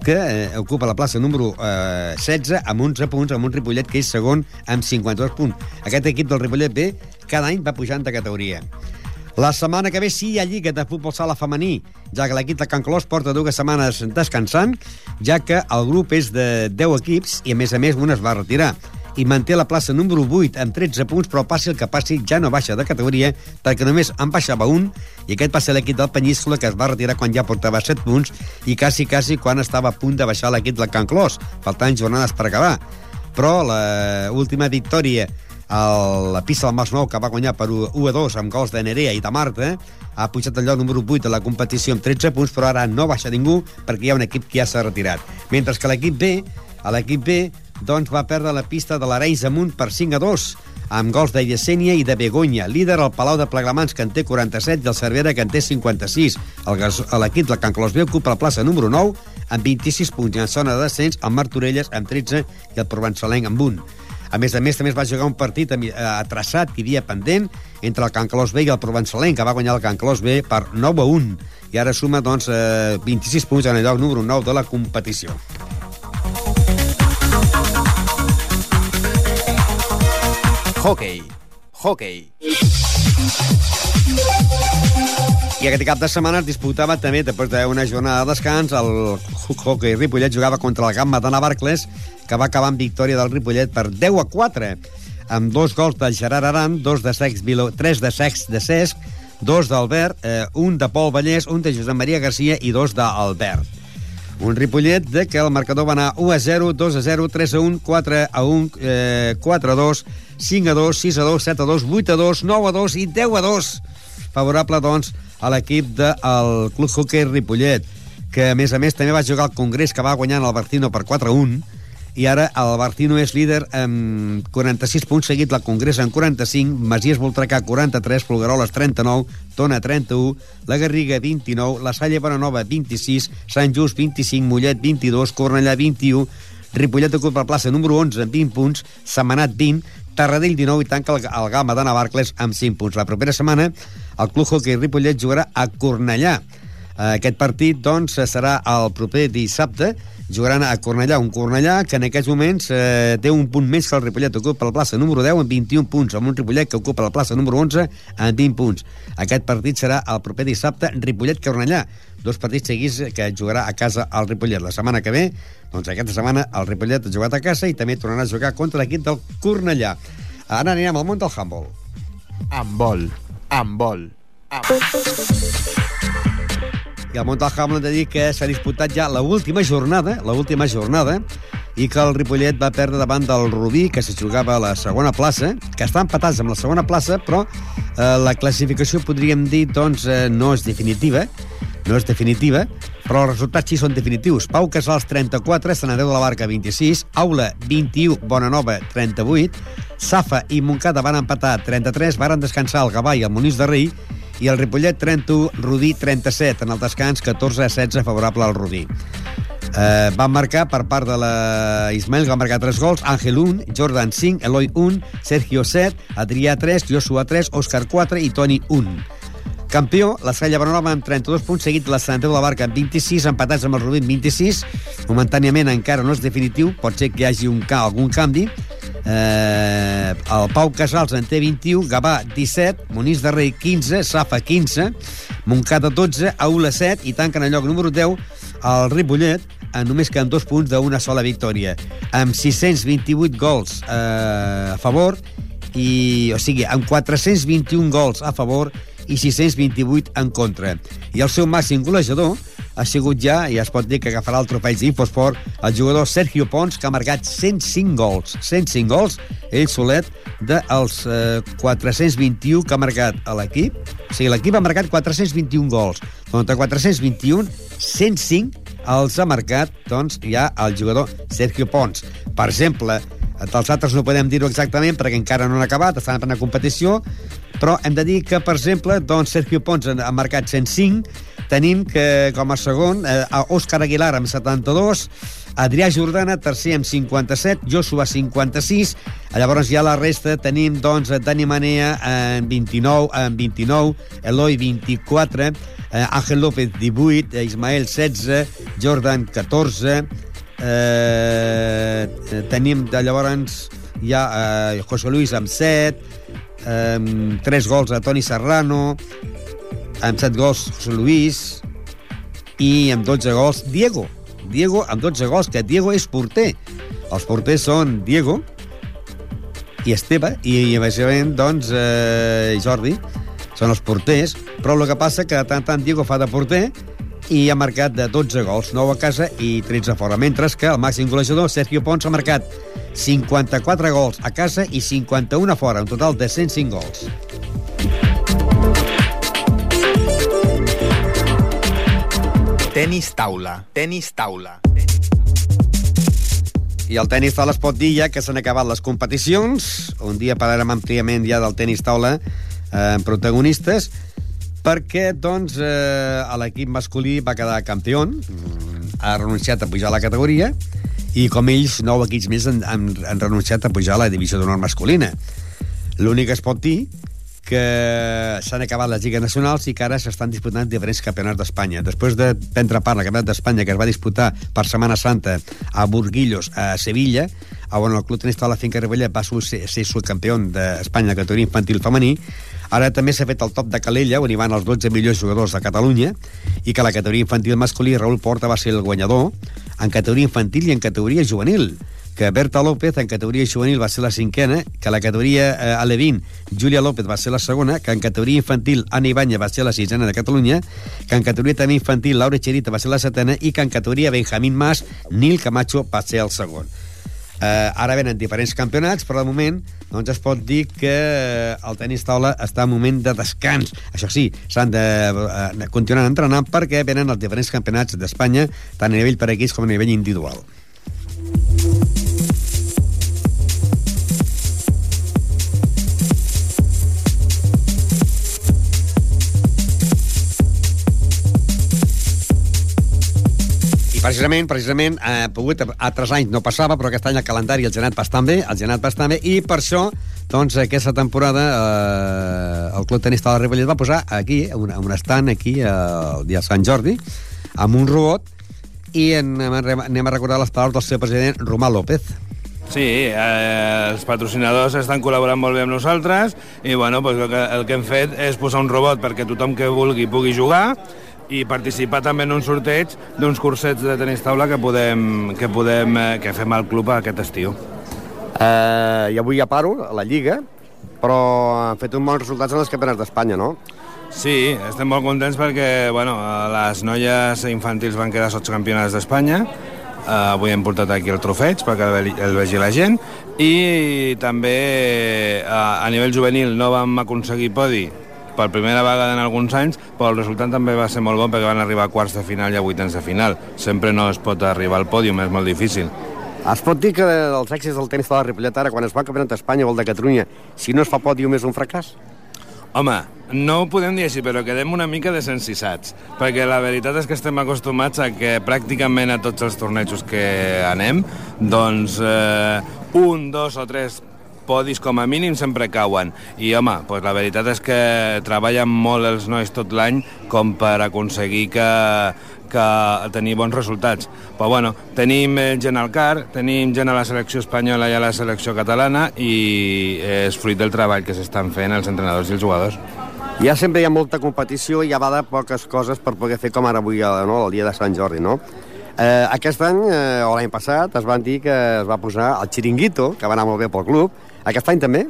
Speaker 1: que eh, ocupa la plaça número eh, 16 amb 11 punts, amb un Ripollet que és segon amb 52 punts. Aquest equip del Ripollet B cada any va pujant de categoria. La setmana que ve sí hi ha Lliga de Futbol Sala Femení, ja que l'equip de Can Clos porta dues setmanes descansant, ja que el grup és de 10 equips i, a més a més, un es va retirar i manté la plaça número 8 amb 13 punts, però passi el que passi, ja no baixa de categoria, perquè només en baixava un, i aquest va ser l'equip del Penyíscola, que es va retirar quan ja portava 7 punts, i quasi, quasi quan estava a punt de baixar l'equip del Can Clos, faltant jornades per acabar. Però la última victòria a la pista del Masnou, que va guanyar per 1 a 2 amb gols de Nerea i de Marta, ha pujat el lloc número 8 de la competició amb 13 punts, però ara no baixa ningú perquè hi ha un equip que ja s'ha retirat. Mentre que l'equip B, a l'equip B, doncs va perdre la pista de l'Arenys amunt per 5 a 2, amb gols de Yesenia i de Begonya. Líder el Palau de Plegamans, que en té 47, i el Cervera, que en té 56. El gas- L'equip del Can Clos B ocupa la plaça número 9, amb 26 punts, i en zona de descens, el Martorelles amb 13 i el Provençalenc amb 1. A més a més, també es va jugar un partit eh, atrasat hi havia pendent entre el Can Clos B i el Provençalenc, que va guanyar el Can Clos B per 9 a 1. I ara suma doncs, eh, 26 punts en el lloc número 9 de la competició.
Speaker 5: Hockey. Hockey.
Speaker 1: I aquest cap de setmana es disputava també, després d'una jornada de descans, el hockey Ripollet jugava contra el Gamma de Navarcles, que va acabar amb victòria del Ripollet per 10 a 4, amb dos gols del Gerard Aran, dos de Sex Viló, tres de Sex de Cesc, dos d'Albert, eh, un de Pol Vallès, un de Josep Maria Garcia i dos d'Albert. Un Ripollet de que el marcador va anar 1 a 0, 2 a 0, 3 a 1, 4 a 1, eh, 4 a 2, 5 a 2, 6 a 2, 7 a 2, 8 a 2, 9 a 2 i 10 a 2. Favorable, doncs, a l'equip del Club Hockey Ripollet, que, a més a més, també va jugar al Congrés, que va guanyar en el Bertino per 4 a 1, i ara el Bartino és líder amb 46 punts, seguit la Congressa amb 45, Masies Voltrecà 43, Folgueroles 39, Tona 31, la Garriga 29, la Salle Bonanova 26, Sant Just 25, Mollet 22, Cornellà 21, Ripollet ocupa la plaça número 11 amb 20 punts, Semanat 20, Tarradell 19 i tanca el, el Gama de Navarcles amb 5 punts. La propera setmana el Club Hockey Ripollet jugarà a Cornellà. Eh, Aquest partit, doncs, serà el proper dissabte. Jugaran a Cornellà, un Cornellà que en aquests moments eh, té un punt més que el Ripollet, ocupa la plaça número 10 amb 21 punts, amb un Ripollet que ocupa la plaça número 11 amb 20 punts. Aquest partit serà el proper dissabte Ripollet-Cornellà, dos partits seguits que jugarà a casa el Ripollet. La setmana que ve, doncs aquesta setmana el Ripollet ha jugat a casa i també tornarà a jugar contra l'equip del Cornellà. Ara anirem al món del handball.
Speaker 5: Vol. Amb vol.
Speaker 1: I al Montal Hamlet de dir que s'ha disputat ja la última jornada, la última jornada, i que el Ripollet va perdre davant del Rubí, que se jugava a la segona plaça, que està empatats amb la segona plaça, però eh, la classificació, podríem dir, doncs, eh, no és definitiva, no és definitiva, però els resultats sí són definitius. Pau Casals, 34, Sant Andreu de la Barca, 26, Aula, 21, Bonanova, 38, Safa i Montcada van empatar 33, varen descansar el Gavà i el Monís de Rei, i el Ripollet 31, Rudí 37, en el descans 14 a 16 favorable al Rudí. Eh, van marcar per part de la que va marcar 3 gols, Àngel 1, Jordan 5, Eloi 1, Sergio 7, Adrià 3, Joshua 3, Òscar 4 i Toni 1. Campió, la Salla Bonanova amb 32 punts, seguit la Sant Andreu de la Barca amb 26, empatats amb el Rubí amb 26. Momentàniament encara no és definitiu, pot ser que hi hagi un, ca- algun canvi. Eh, el Pau Casals en té 21, Gavà 17, Monís de Rei 15, Safa 15, Montcada 12, Aula 7 i tanquen el lloc número 10 el Ripollet en només queden dos punts d'una sola victòria amb 628 gols eh, a favor i, o sigui, amb 421 gols a favor i 628 en contra. I el seu màxim golejador ha sigut ja, i es pot dir que agafarà el trofeig d'Infosport, el jugador Sergio Pons, que ha marcat 105 gols. 105 gols, ell solet, dels eh, 421 que ha marcat a l'equip. O sigui, l'equip ha marcat 421 gols. De 421, 105 els ha marcat, doncs, ja el jugador Sergio Pons. Per exemple, dels altres no podem dir-ho exactament perquè encara no han acabat, estan en plena competició, però hem de dir que, per exemple, doncs Sergio Pons ha marcat 105, tenim que com a segon eh, Òscar Aguilar amb 72, Adrià Jordana, tercer amb 57, Joshua 56, llavors ja la resta tenim doncs Dani Manea amb 29, amb 29, Eloi 24, eh, Ángel López 18, eh, Ismael 16, Jordan 14, eh, tenim llavors ja eh, José Luis amb 7, eh, 3 gols a Toni Serrano, amb 7 gols José Luis i amb 12 gols Diego. Diego amb 12 gols, que Diego és porter. Els porters són Diego i Esteve, i, i bàsicament, doncs, eh, Jordi, són els porters, però el que passa que de tant tant Diego fa de porter i ha marcat de 12 gols, 9 a casa i 13 a fora, mentre que el màxim golejador, Sergio Pons, ha marcat 54 gols a casa i 51 a fora, un total de 105 gols.
Speaker 5: Tenis taula. Tenis taula.
Speaker 1: I el tenis taula es pot dir ja que s'han acabat les competicions. Un dia parlarem àmpliament ja del tenis taula eh, protagonistes, perquè doncs, eh, l'equip masculí va quedar campió, ha renunciat a pujar a la categoria, i com ells, nou equips més han, han, han renunciat a pujar a la divisió d'honor masculina. L'únic que es pot dir que s'han acabat les lligues nacionals i que ara s'estan disputant diferents campionats d'Espanya. Després de prendre part al campionat d'Espanya que es va disputar per Setmana Santa a Burguillos, a Sevilla, on el Club Tenis Taula Finca Ribella va ser, ser subcampió d'Espanya de categoria infantil femení, Ara també s'ha fet el top de Calella, on hi van els 12 millors jugadors de Catalunya, i que la categoria infantil masculí Raül Porta va ser el guanyador en categoria infantil i en categoria juvenil que Berta López en categoria juvenil va ser la cinquena, que la categoria eh, Alevín, Júlia López va ser la segona, que en categoria infantil Anna Ibanya va ser la sisena de Catalunya, que en categoria també infantil Laura Cherita va ser la setena i que en categoria Benjamín Mas, Nil Camacho va ser el segon. Eh, ara venen diferents campionats, però de moment doncs es pot dir que eh, el tenis taula està en moment de descans. Això sí, s'han de eh, continuar entrenant perquè venen els diferents campionats d'Espanya, tant a nivell per equips com a nivell individual. Precisament, precisament, eh, pogut, altres anys no passava, però aquest any el calendari el genat bastant bé, el genat bastant bé, i per això, doncs, aquesta temporada eh, el Club Tenista de la Ripollet va posar aquí, un, un estant aquí, eh, el dia de Sant Jordi, amb un robot, i en, anem a recordar les paraules del seu president, Romà López.
Speaker 7: Sí, eh, els patrocinadors estan col·laborant molt bé amb nosaltres i bueno, pues el, que, el que hem fet és posar un robot perquè tothom que vulgui pugui jugar i participar també en un sorteig d'uns cursets de tenis taula que podem, que podem eh, que fem al club aquest estiu.
Speaker 1: Eh, I avui ja paro, a la Lliga, però han fet uns bons resultats en els campionats d'Espanya, no?
Speaker 7: Sí, estem molt contents perquè bueno, les noies infantils van quedar sots campionats d'Espanya Uh, avui hem portat aquí el trofeig perquè el, el vegi la gent i també uh, a nivell juvenil no vam aconseguir podi per primera vegada en alguns anys, però el resultat també va ser molt bon perquè van arribar a quarts de final i a vuitens de final. Sempre no es pot arribar al pòdium, és molt difícil.
Speaker 1: Es pot dir que els èxits del tenis de la Ripollet ara, quan es va campionat d'Espanya o el de Catalunya, si no es fa pòdium és un fracàs?
Speaker 7: Home, no ho podem dir així, però quedem una mica desencisats, perquè la veritat és que estem acostumats a que pràcticament a tots els tornejos que anem, doncs eh, un, dos o tres podis com a mínim sempre cauen. I, home, doncs la veritat és que treballen molt els nois tot l'any com per aconseguir que, que tenir bons resultats. Però bueno, tenim gent al CAR, tenim gent a la selecció espanyola i a la selecció catalana i és fruit del treball que s'estan fent els entrenadors i els jugadors.
Speaker 1: Ja sempre hi ha molta competició i ja va de poques coses per poder fer com ara avui, no? el dia de Sant Jordi, no? Eh, aquest any, eh, o l'any passat, es van dir que es va posar el xiringuito, que va anar molt bé pel club. Aquest any també?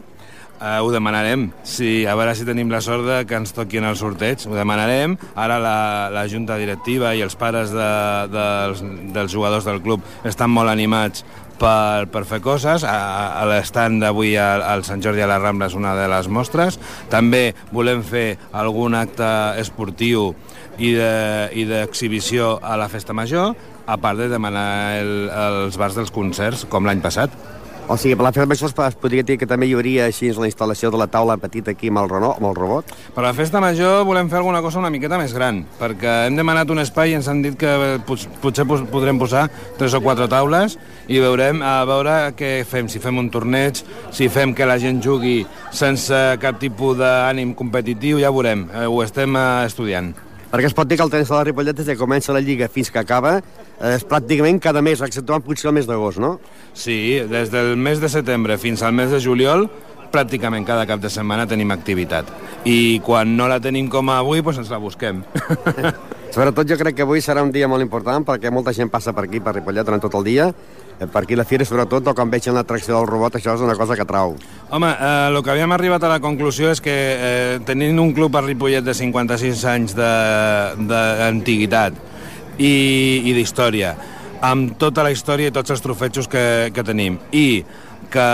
Speaker 7: Uh, ho demanarem. Sí, a veure si tenim la sort de que ens toqui en el sorteig. Ho demanarem. Ara la, la junta directiva i els pares de, dels, dels jugadors del club estan molt animats per, per fer coses. A, a l'estant d'avui al, al Sant Jordi a la Rambla és una de les mostres. També volem fer algun acte esportiu i d'exhibició de, a la Festa Major, a part de demanar el, els bars dels concerts, com l'any passat.
Speaker 1: O sigui, per la festa major es podria dir que també hi hauria així la instal·lació de la taula petita aquí amb el, Renault, amb el robot?
Speaker 7: Per la festa major volem fer alguna cosa una miqueta més gran, perquè hem demanat un espai i ens han dit que potser podrem posar tres o quatre taules i veurem a veure què fem, si fem un torneig, si fem que la gent jugui sense cap tipus d'ànim competitiu, ja veurem, eh, ho estem eh, estudiant.
Speaker 1: Perquè es pot dir que el tenis de la Ripollet, des que comença la Lliga fins que acaba, és pràcticament cada mes, exceptuant potser el mes d'agost, no?
Speaker 7: Sí, des del mes de setembre fins al mes de juliol, pràcticament cada cap de setmana tenim activitat. I quan no la tenim com avui, doncs ens la busquem.
Speaker 1: Sobretot jo crec que avui serà un dia molt important perquè molta gent passa per aquí, per Ripollet, durant tot el dia, Eh, per aquí la fira, sobretot, o quan vegin l'atracció del robot, això és una cosa que trau.
Speaker 7: Home, eh, el que havíem arribat a la conclusió és que eh, tenint un club a Ripollet de 56 anys d'antiguitat i, i d'història, amb tota la història i tots els trofetxos que, que tenim, i que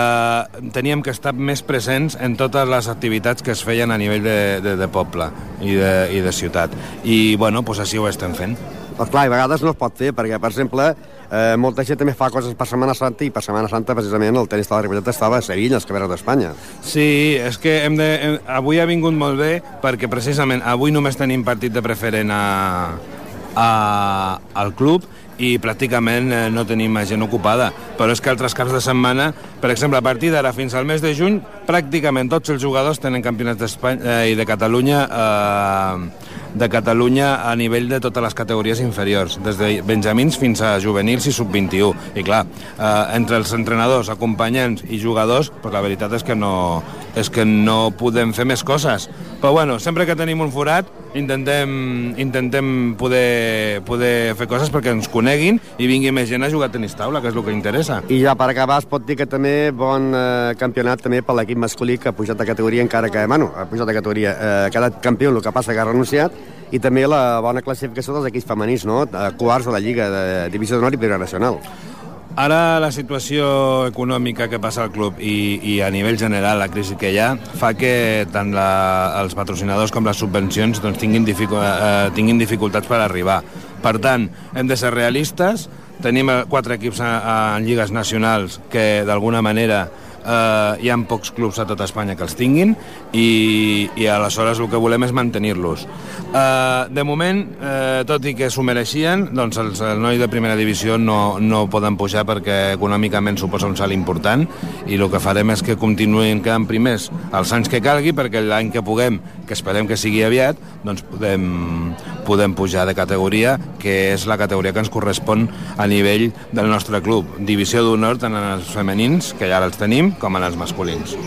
Speaker 7: teníem que estar més presents en totes les activitats que es feien a nivell de, de, de poble i de, i de ciutat. I, bueno, doncs així ho estem fent.
Speaker 1: Doncs clar, a vegades no es pot fer, perquè, per exemple, eh, molta gent també fa coses per Setmana Santa i per Setmana Santa precisament el tenis de la Ripollet estava a Sevilla, els caberats d'Espanya.
Speaker 7: Sí, és que hem de, hem, avui ha vingut molt bé perquè precisament avui només tenim partit de preferent a, a, al club i pràcticament eh, no tenim gent ocupada. Però és que altres caps de setmana, per exemple, a partir d'ara fins al mes de juny, pràcticament tots els jugadors tenen campionats d'Espanya eh, i de Catalunya eh, de Catalunya a nivell de totes les categories inferiors, des de benjamins fins a juvenils i sub-21. I clar, eh, entre els entrenadors, acompanyants i jugadors, pues la veritat és que no, és que no podem fer més coses. Però bueno, sempre que tenim un forat intentem, intentem poder, poder fer coses perquè ens coneguin i vingui més gent a jugar a tenis taula, que és el que interessa.
Speaker 1: I ja per acabar es pot dir que també bon eh, campionat també per l'equip masculí que ha pujat de categoria encara que, bueno, ha pujat de categoria, eh, ha quedat campió, el que passa que ha renunciat, i també la bona classificació dels equips femenins, no? Quarts de la Lliga de Divisió d'Honor i Primera Nacional.
Speaker 7: Ara la situació econòmica que passa al club i, i a nivell general la crisi que hi ha fa que tant la, els patrocinadors com les subvencions doncs, tinguin, dificu eh, tinguin dificultats per arribar. Per tant, hem de ser realistes, tenim quatre equips en lligues nacionals que d'alguna manera eh, hi ha pocs clubs a tota Espanya que els tinguin i, i aleshores el que volem és mantenir-los. Eh, de moment, eh, tot i que s'ho mereixien, doncs els, el noi de primera divisió no, no poden pujar perquè econòmicament suposa un salt important i el que farem és que continuïn quedant primers els anys que calgui perquè l'any que puguem, que esperem que sigui aviat, doncs podem, podem pujar de categoria, que és la categoria que ens correspon a nivell del nostre club. Divisió d'honor tant en els femenins, que ja els tenim, com en els masculins.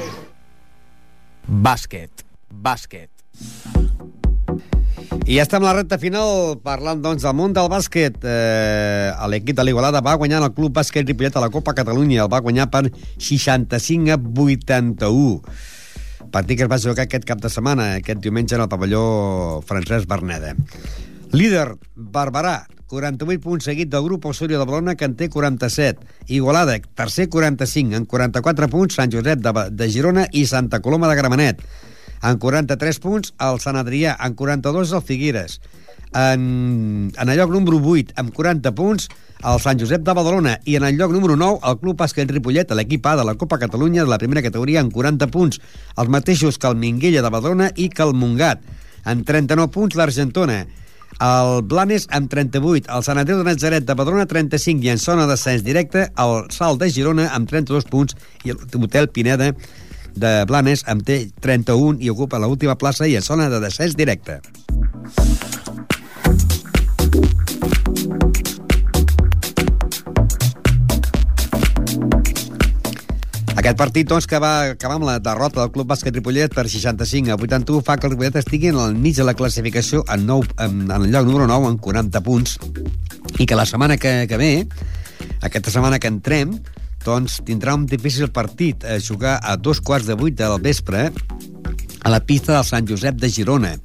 Speaker 5: Bàsquet. Bàsquet.
Speaker 1: I ja estem a la recta final parlant doncs, del món del bàsquet. Eh, L'equip de l'Igualada va guanyar el Club Bàsquet Ripollet a la Copa Catalunya. El va guanyar per 65 a 81. Partit que es va jugar aquest cap de setmana, aquest diumenge en el pavelló Francesc Berneda. Líder, Barberà, 48 punts seguit del grup Osorio de Balona, que en té 47. Igualada, tercer 45, en 44 punts, Sant Josep de, de Girona i Santa Coloma de Gramenet. En 43 punts, el Sant Adrià. En 42, el Figueres. En, en el lloc número 8, amb 40 punts, el Sant Josep de Badalona. I en el lloc número 9, el Club Bàsquet Ripollet, l'equip A de la Copa Catalunya de la primera categoria, amb 40 punts. Els mateixos que el Minguella de Badalona i que el Mungat. En 39 punts, l'Argentona el Blanes amb 38, el Sant Andreu de Nazaret de Badalona 35 i en zona d'ascens directe el Salt de Girona amb 32 punts i l'Hotel Pineda de Blanes amb té 31 i ocupa l'última plaça i en zona de descens directe. Aquest partit, doncs, que va acabar amb la derrota del Club Bàsquet Ripollet per 65 a 81 fa que el Ripollet estigui al mig de la classificació en, 9, en, en el lloc número 9 amb 40 punts. I que la setmana que, que ve, aquesta setmana que entrem, doncs tindrà un difícil partit a jugar a dos quarts de vuit del vespre a la pista del Sant Josep de Girona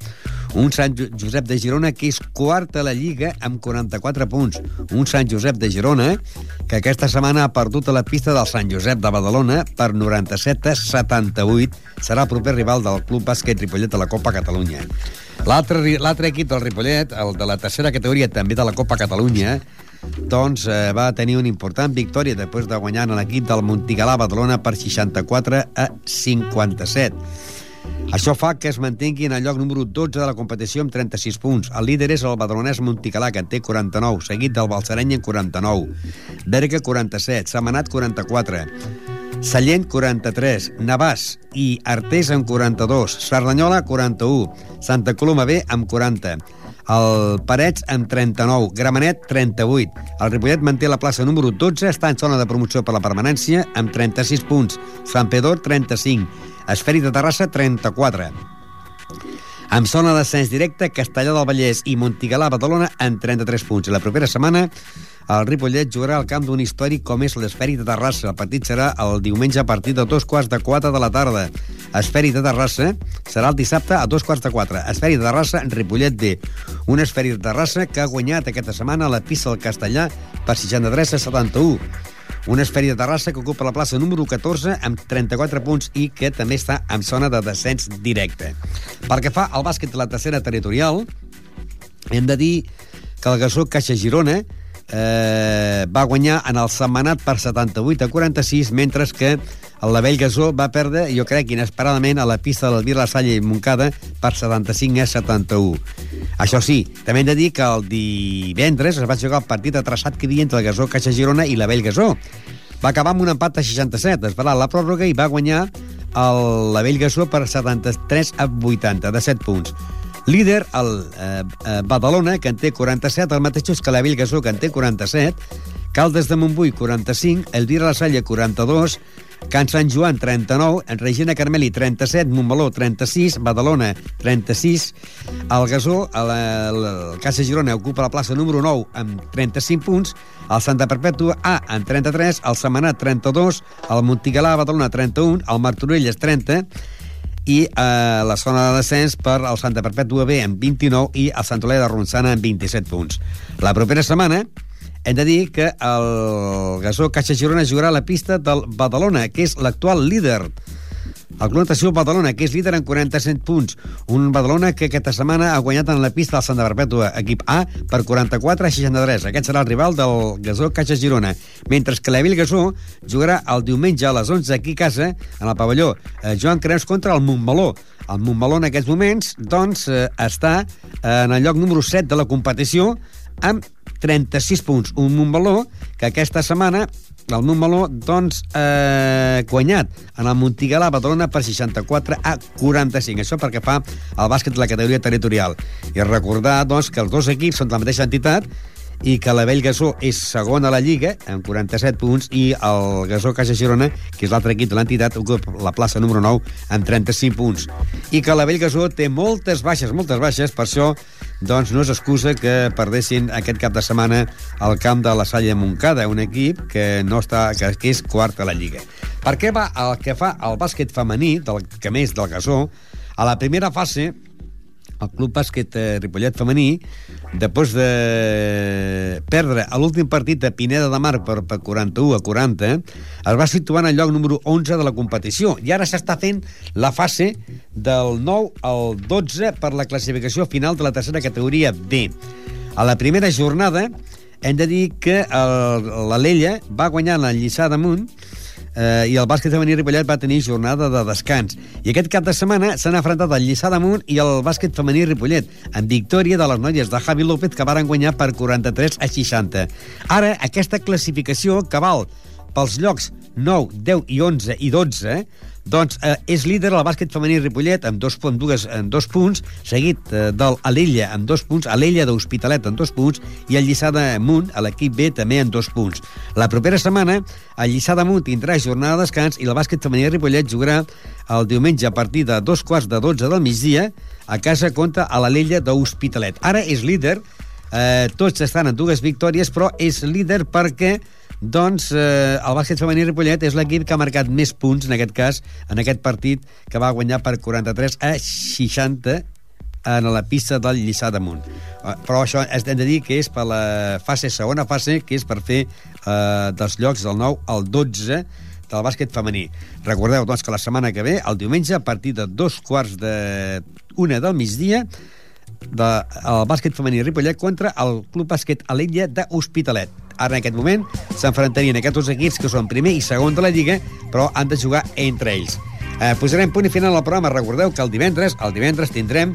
Speaker 1: un Sant Josep de Girona que és quart a la Lliga amb 44 punts. Un Sant Josep de Girona que aquesta setmana ha perdut a la pista del Sant Josep de Badalona per 97 a 78. Serà el proper rival del Club Bàsquet Ripollet de la Copa Catalunya. L'altre equip del Ripollet, el de la tercera categoria també de la Copa Catalunya, doncs eh, va tenir una important victòria després de guanyar en l'equip del Montigalà Badalona per 64 a 57. Això fa que es mantingui en el lloc número 12 de la competició amb 36 punts. El líder és el badalonès Monticalà, que en té 49, seguit del Balsareny en 49. Berga, 47. Semanat, 44. Sallent, 43. Navàs i Artés, amb 42. Cerdanyola, 41. Santa Coloma B, amb 40 el Parets amb 39, Gramenet 38. El Ripollet manté la plaça número 12, està en zona de promoció per la permanència amb 36 punts. Sant Pedor 35, Esfèric de Terrassa 34. Amb zona d'ascens directe, Castellà del Vallès i Montigalà, Badalona, en 33 punts. La propera setmana, el Ripollet jugarà al camp d'un històric com és l'Esfèric de Terrassa. El partit serà el diumenge a partir de dos quarts de quatre de la tarda. Esfèric de Terrassa serà el dissabte a dos quarts de quatre. Esfèric de Terrassa, Ripollet B. Un Esfèric de Terrassa que ha guanyat aquesta setmana la pista del Castellà per 63 a 71 una esfèria de Terrassa que ocupa la plaça número 14 amb 34 punts i que també està en zona de descens directe. Pel que fa al bàsquet de la tercera territorial, hem de dir que el Gasó Caixa Girona eh, va guanyar en el setmanat per 78 a 46, mentre que el Lavell Gasó va perdre, jo crec, inesperadament a la pista de l'Albir La Salle i Moncada per 75 a 71. Això sí, també hem de dir que el divendres es va jugar el partit atrasat que havia entre el Gasó Caixa Girona i Lavell Gasó. Va acabar amb un empat a 67, es va la pròrroga i va guanyar el Lavell Gasó per 73 a 80, de 7 punts. Líder, el eh, eh, Badalona, que en té 47, el mateix que la Bellgasó, que en té 47, Caldes de Montbui, 45, Elvira La Salle, 42, Can Sant Joan, 39, en Regina Carmeli, 37, Montmeló, 36, Badalona, 36, el Gasó, el, el, el Casa Girona, ocupa la plaça número 9 amb 35 punts, el Santa Perpètua A amb 33, el Semanat, 32, el Montigalà, Badalona, 31, el Martorelles, 30, i eh, la zona de descens per al Santa Perpètua B amb 29 i el Sant Olea de Ronçana amb 27 punts. La propera setmana hem de dir que el Gasó Caixa Girona jugarà a la pista del Badalona, que és l'actual líder El Club Natació Badalona, que és líder en 47 punts. Un Badalona que aquesta setmana ha guanyat en la pista del Santa Perpètua, equip A, per 44 a 63. Aquest serà el rival del Gasó Caixa Girona. Mentre que l'Evil Gasó jugarà el diumenge a les 11 aquí a casa, en el pavelló eh, Joan Creus contra el Montmeló. El Montmeló en aquests moments doncs, eh, està en el lloc número 7 de la competició amb 36 punts. Un Montmeló que aquesta setmana el Montmeló, doncs, eh, guanyat en el Montigalà Badalona per 64 a 45. Això perquè fa el bàsquet de la categoria territorial. I recordar, doncs, que els dos equips són de la mateixa entitat i que la Vell Gasó és segon a la Lliga, amb 47 punts, i el Gasó Caixa Girona, que és l'altre equip de l'entitat, ocupa la plaça número 9 amb 35 punts. I que la Vell Gasó té moltes baixes, moltes baixes, per això doncs no és excusa que perdessin aquest cap de setmana al camp de la Salle de Montcada, un equip que no està que és quart a la Lliga. Per què va el que fa el bàsquet femení, del, que més del Gasó, a la primera fase el Club Bàsquet eh, Ripollet femení, després de perdre a l'últim partit de Pineda de Mar per, per 41 a 40, es va situar en el lloc número 11 de la competició. I ara s'està fent la fase del 9 al 12 per la classificació final de la tercera categoria B. A la primera jornada hem de dir que el, l'Alella va guanyar la Lliçà damunt eh, i el bàsquet femení Ripollet va tenir jornada de descans. I aquest cap de setmana s'han enfrontat el Lliçà damunt i el bàsquet femení Ripollet, amb victòria de les noies de Javi López que varen guanyar per 43 a 60. Ara, aquesta classificació que val pels llocs 9, 10 i 11 i 12, doncs eh, és líder el bàsquet femení Ripollet amb dos, amb dues, amb dos punts, seguit eh, del Alella amb dos punts, Alella d'Hospitalet amb dos punts i el Lliçà d'Amunt, a l'equip B, també amb dos punts. La propera setmana, el Lliçà d'Amunt tindrà jornada de descans i el bàsquet femení Ripollet jugarà el diumenge a partir de dos quarts de 12 del migdia a casa contra l'Alella d'Hospitalet. Ara és líder, eh, tots estan en dues victòries, però és líder perquè doncs eh, el bàsquet femení Ripollet és l'equip que ha marcat més punts, en aquest cas, en aquest partit, que va guanyar per 43 a 60 en la pista del Lliçà damunt. Eh, Però això hem de dir que és per la fase, segona fase, que és per fer eh, dels llocs del 9 al 12 del bàsquet femení. Recordeu, doncs, que la setmana que ve, el diumenge, a partir de dos quarts de una del migdia, de, el bàsquet femení Ripollet contra el Club Bàsquet Alella d'Hospitalet. Ara, en aquest moment, s'enfrontarien aquests dos equips que són primer i segon de la Lliga, però han de jugar entre ells. Eh, posarem punt i final al programa. Recordeu que el divendres, el divendres tindrem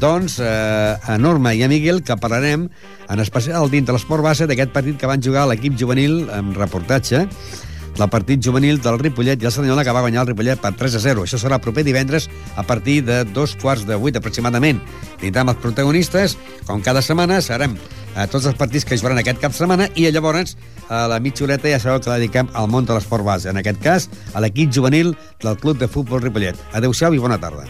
Speaker 1: doncs, eh, a Norma i a Miguel, que parlarem en especial dins de l'esport base d'aquest partit que van jugar l'equip juvenil amb reportatge del partit juvenil del Ripollet i el Cerdanyola que va guanyar el Ripollet per 3 a 0. Això serà proper divendres a partir de dos quarts de vuit aproximadament. Tindrem els protagonistes, com cada setmana, serem a tots els partits que jugaran aquest cap de setmana i llavors a la mitja horeta ja sabeu que la dediquem al món de l'esport base. En aquest cas, a l'equip juvenil del Club de Futbol Ripollet. Adéu-siau i bona tarda.